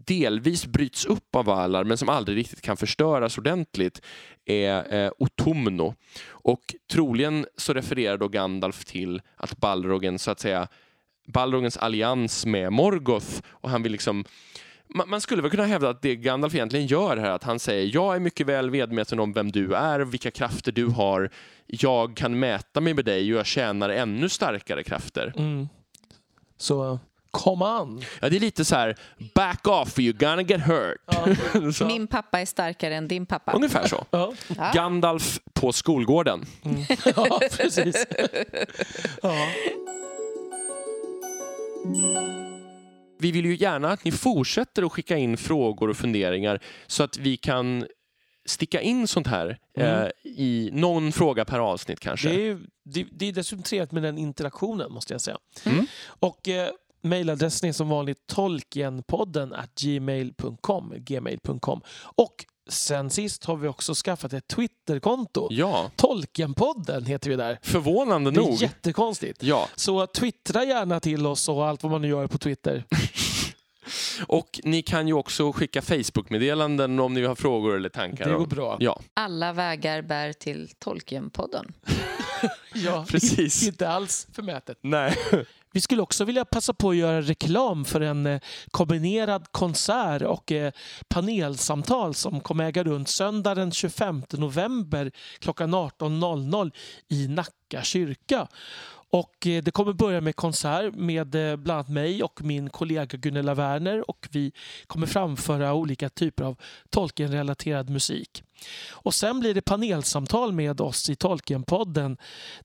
delvis bryts upp av Valar men som aldrig riktigt kan förstöras ordentligt är eh, Otumno. Och troligen så refererar då Gandalf till att Balrogen så att säga Balrogens allians med Morgoth och han vill liksom man man skulle väl kunna hävda att det Gandalf egentligen gör här, att han säger jag är mycket väl medveten om vem du är, vilka krafter du har. Jag kan mäta mig med dig och jag tjänar ännu starkare krafter. Mm. Så kom an! Ja, det är lite så här, back off you're gonna get hurt. så. (laughs) (laughs) Min pappa är starkare än din pappa. Ungefär så. Ja, Ja. Gandalf på skolgården. (laughs) ja precis. Ja. Vi vill ju gärna att ni fortsätter att skicka in frågor och funderingar så att vi kan sticka in sånt här eh, i någon fråga per avsnitt kanske. Det, är, det, det är dessutom trevligt med den interaktionen måste jag säga. Mm. Och eh, mejladressen är som vanligt tolkienpodden at gmail.com. gmail.com. Och sen sist har vi också skaffat ett Twitterkonto. Ja, Tolkienpodden heter vi där. förvånande Det är nog. jättekonstigt. Ja, Så twittra gärna till oss och allt vad man nu gör på Twitter. (laughs) och ni kan ju också skicka Facebook-meddelanden om ni har frågor eller tankar. Det går bra. Ja, Alla vägar bär till Tolkienpodden. (laughs) Ja, Precis. (laughs) Inte alls förmätet. nej. Vi skulle också vilja passa på att göra reklam för en eh, kombinerad konsert och eh, panelsamtal som kommer äga rum söndag den 25 november klockan 18.00 i Nacka kyrka. Och eh, det kommer börja med konsert med bland annat mig och min kollega Gunilla Werner och vi kommer framföra olika typer av Tolkien-relaterad musik. Och sen blir det panelsamtal med oss i Tolkienpodden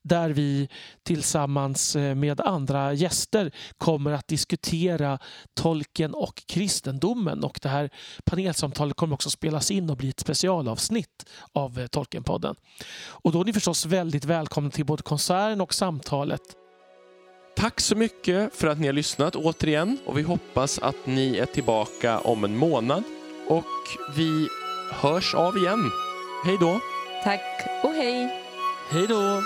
där vi tillsammans eh, med andra gäster kommer att diskutera Tolkien och kristendomen. Och det här panelsamtalet kommer också spelas in och bli ett specialavsnitt av eh, Tolkienpodden. Och då är ni förstås väldigt välkomna till både konserten och samtalet. Tack så mycket för att ni har lyssnat återigen och vi hoppas att ni är tillbaka om en månad och vi hörs av igen. Hej då! Tack och hej! Hej då!